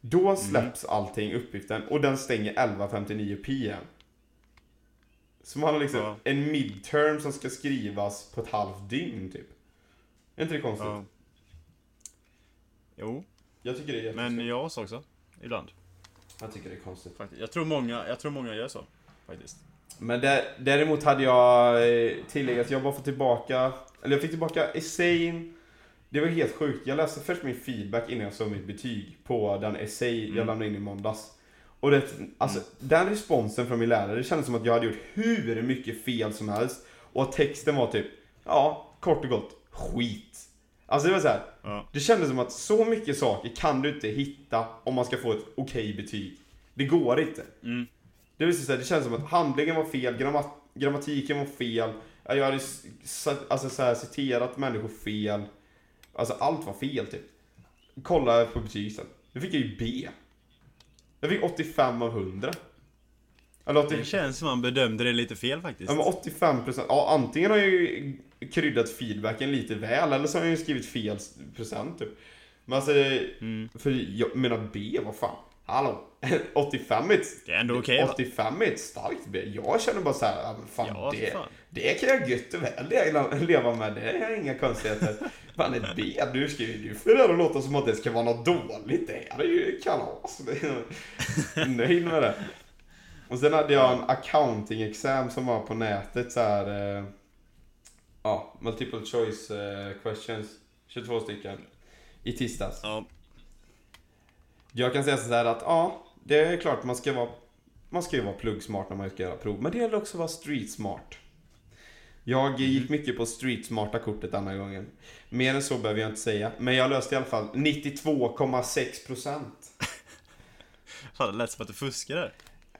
Då släpps allting, uppgiften, och den stänger 11.59 PM. Så man har liksom Ja. en midterm som ska skrivas på ett halvt dygn typ. Är inte det konstigt? Ja. Jo, Jag tycker det är men jag också. Ibland. Jag tycker det är konstigt. Faktiskt. Jag tror många, jag tror många gör så. Faktiskt. Men där, däremot hade jag eh, tilläggat, jag bara fått tillbaka, eller jag fick tillbaka essayn. Det var helt sjukt. Jag läste först min feedback innan jag såg mitt betyg på den essay jag Mm. lämnade in i måndags. Och det, alltså, den responsen från min lärare, det kändes som att jag hade gjort hur mycket fel som helst. Och att texten var typ, ja, kort och gott, skit. Alltså det var så här, Ja. det kändes som att så mycket saker kan du inte hitta om man ska få ett okej betyg. Det går inte. Mm. Det, vill säga, det känns som att handlingen var fel, grammat, grammatiken var fel, ja, jag hade alltså, så här, citerat människor fel. Alltså allt var fel typ. Kolla på betyg sen. Nu fick jag ju B. Jag fick 85 av 100. Eller 80, Det känns som man bedömde det lite fel faktiskt. ja, men 85 procent. Ja, antingen har jag ju kryddat feedbacken lite väl, eller så har jag ju skrivit fel procent typ. Men alltså, Mm. för jag menar B, vad fan. Hallå? 85 är ett, Det är ändå okej va? 85 är ett starkt B. Jag känner bara såhär, ja, men fan, Ja, det, fan. det kan jag gött och väl le- leva med. Det är inga konstigheter. Fan ett B, du skriver ju för det att låta som att det ska vara något dåligt. Det här är ju kalas. Nöjd med det. Och sen hade jag en accounting-exam som var på nätet så här. Eh, ja, multiple choice eh, questions. 22 stycken. I tisdags. Ja. Jag kan säga så här att ja, det är klart man ska vara man ska ju vara pluggsmart när man ska göra prov, men det gäller också att vara street smart. Jag gick mycket på street smarta kortet denna gången. Mer än så behöver jag inte säga, men jag löste i alla fall 92,6%. Fan, det lät som att du fuskade.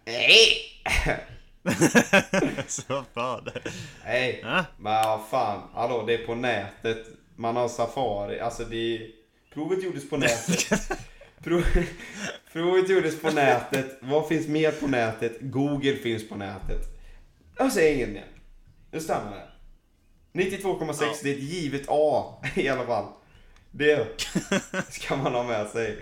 Nej! Så fan. Nej! Men vad fan, hallå det är på nätet. Man har Safari, alltså det Provet gjordes på nätet. Prov, provet gjordes på nätet. Vad finns mer på nätet? Google finns på nätet. Jag säger inget mer. Nu stannar det. 92,6 Ja. det är ett givet A i alla fall. Det ska man ha med sig.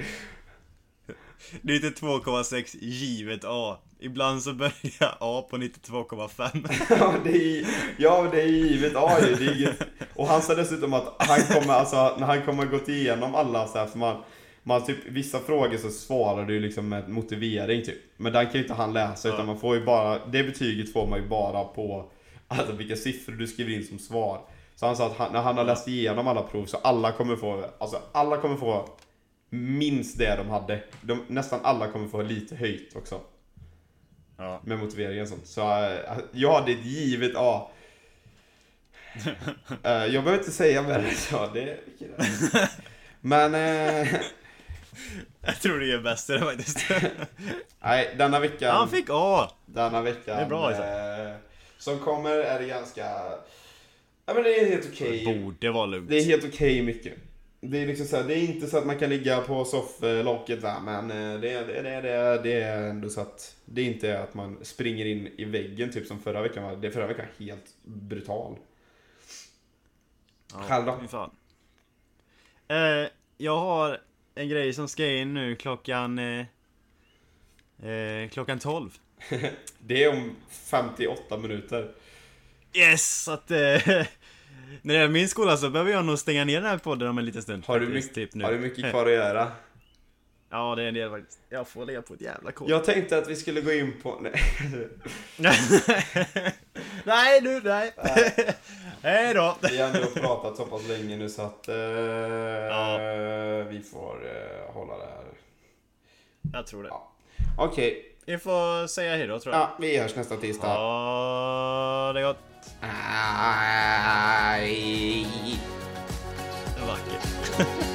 Det är inte 2,6 givet A. Ibland så börjar A på 92,5. Ja, det är, ja, det är givet A ju. Det är inget, och han sa dessutom att han kommer, alltså, när han kommer gått igenom alla så här, för man, man typ, vissa frågor så svarar du liksom med motivering typ. Men den kan ju inte han läsa utan man får ju bara, det betyget får man ju bara på alltså, vilka siffror du skriver in som svar. Så han sa att han, när han har läst igenom alla prov så alla kommer få, alltså alla kommer få minst det de hade. De, nästan alla kommer få lite höjt också. Ja. Med motiveringen och sånt. Så äh, jag hade ett givet A. Äh, jag behöver inte säga mer än så. Det? Men, äh, Jag tror det är bäst det faktiskt. nej, denna veckan. Han fick A! Denna veckan. Det är bra, äh, Som kommer är det ganska... Ja men det är helt okej. Borde vara lugnt. Det är helt okej mycket. Det är liksom så här, det är inte så att man kan ligga på sofflocket va, men eh, det, är- det, det, är- det är ändå så att det inte är att man springer in i väggen typ som förra veckan var. Det förra veckan var helt brutal. Själv då? Eh, jag har en grej som ska in nu klockan... Eh, eh, klockan 12. Det är om 58 minuter. Yes! Så att... Eh, när det är min skola så behöver jag nog stänga ner den här podden om en liten stund. Har du, mycket, typ nu. har du mycket kvar att göra? Ja, det är en del faktiskt. Jag får lägga på ett jävla kol. Jag tänkte att vi skulle gå in på... Nej. Nej, du, nej. nej. Då. Vi har ändå pratat så pass länge nu så att eh, ja. vi får eh, hålla det här. Jag tror det. Ja. Okej. Okay. Vi får säga hej då tror jag. Ja, vi hörs nästa tisdag. Ja, det är gott. Aj. Vackert.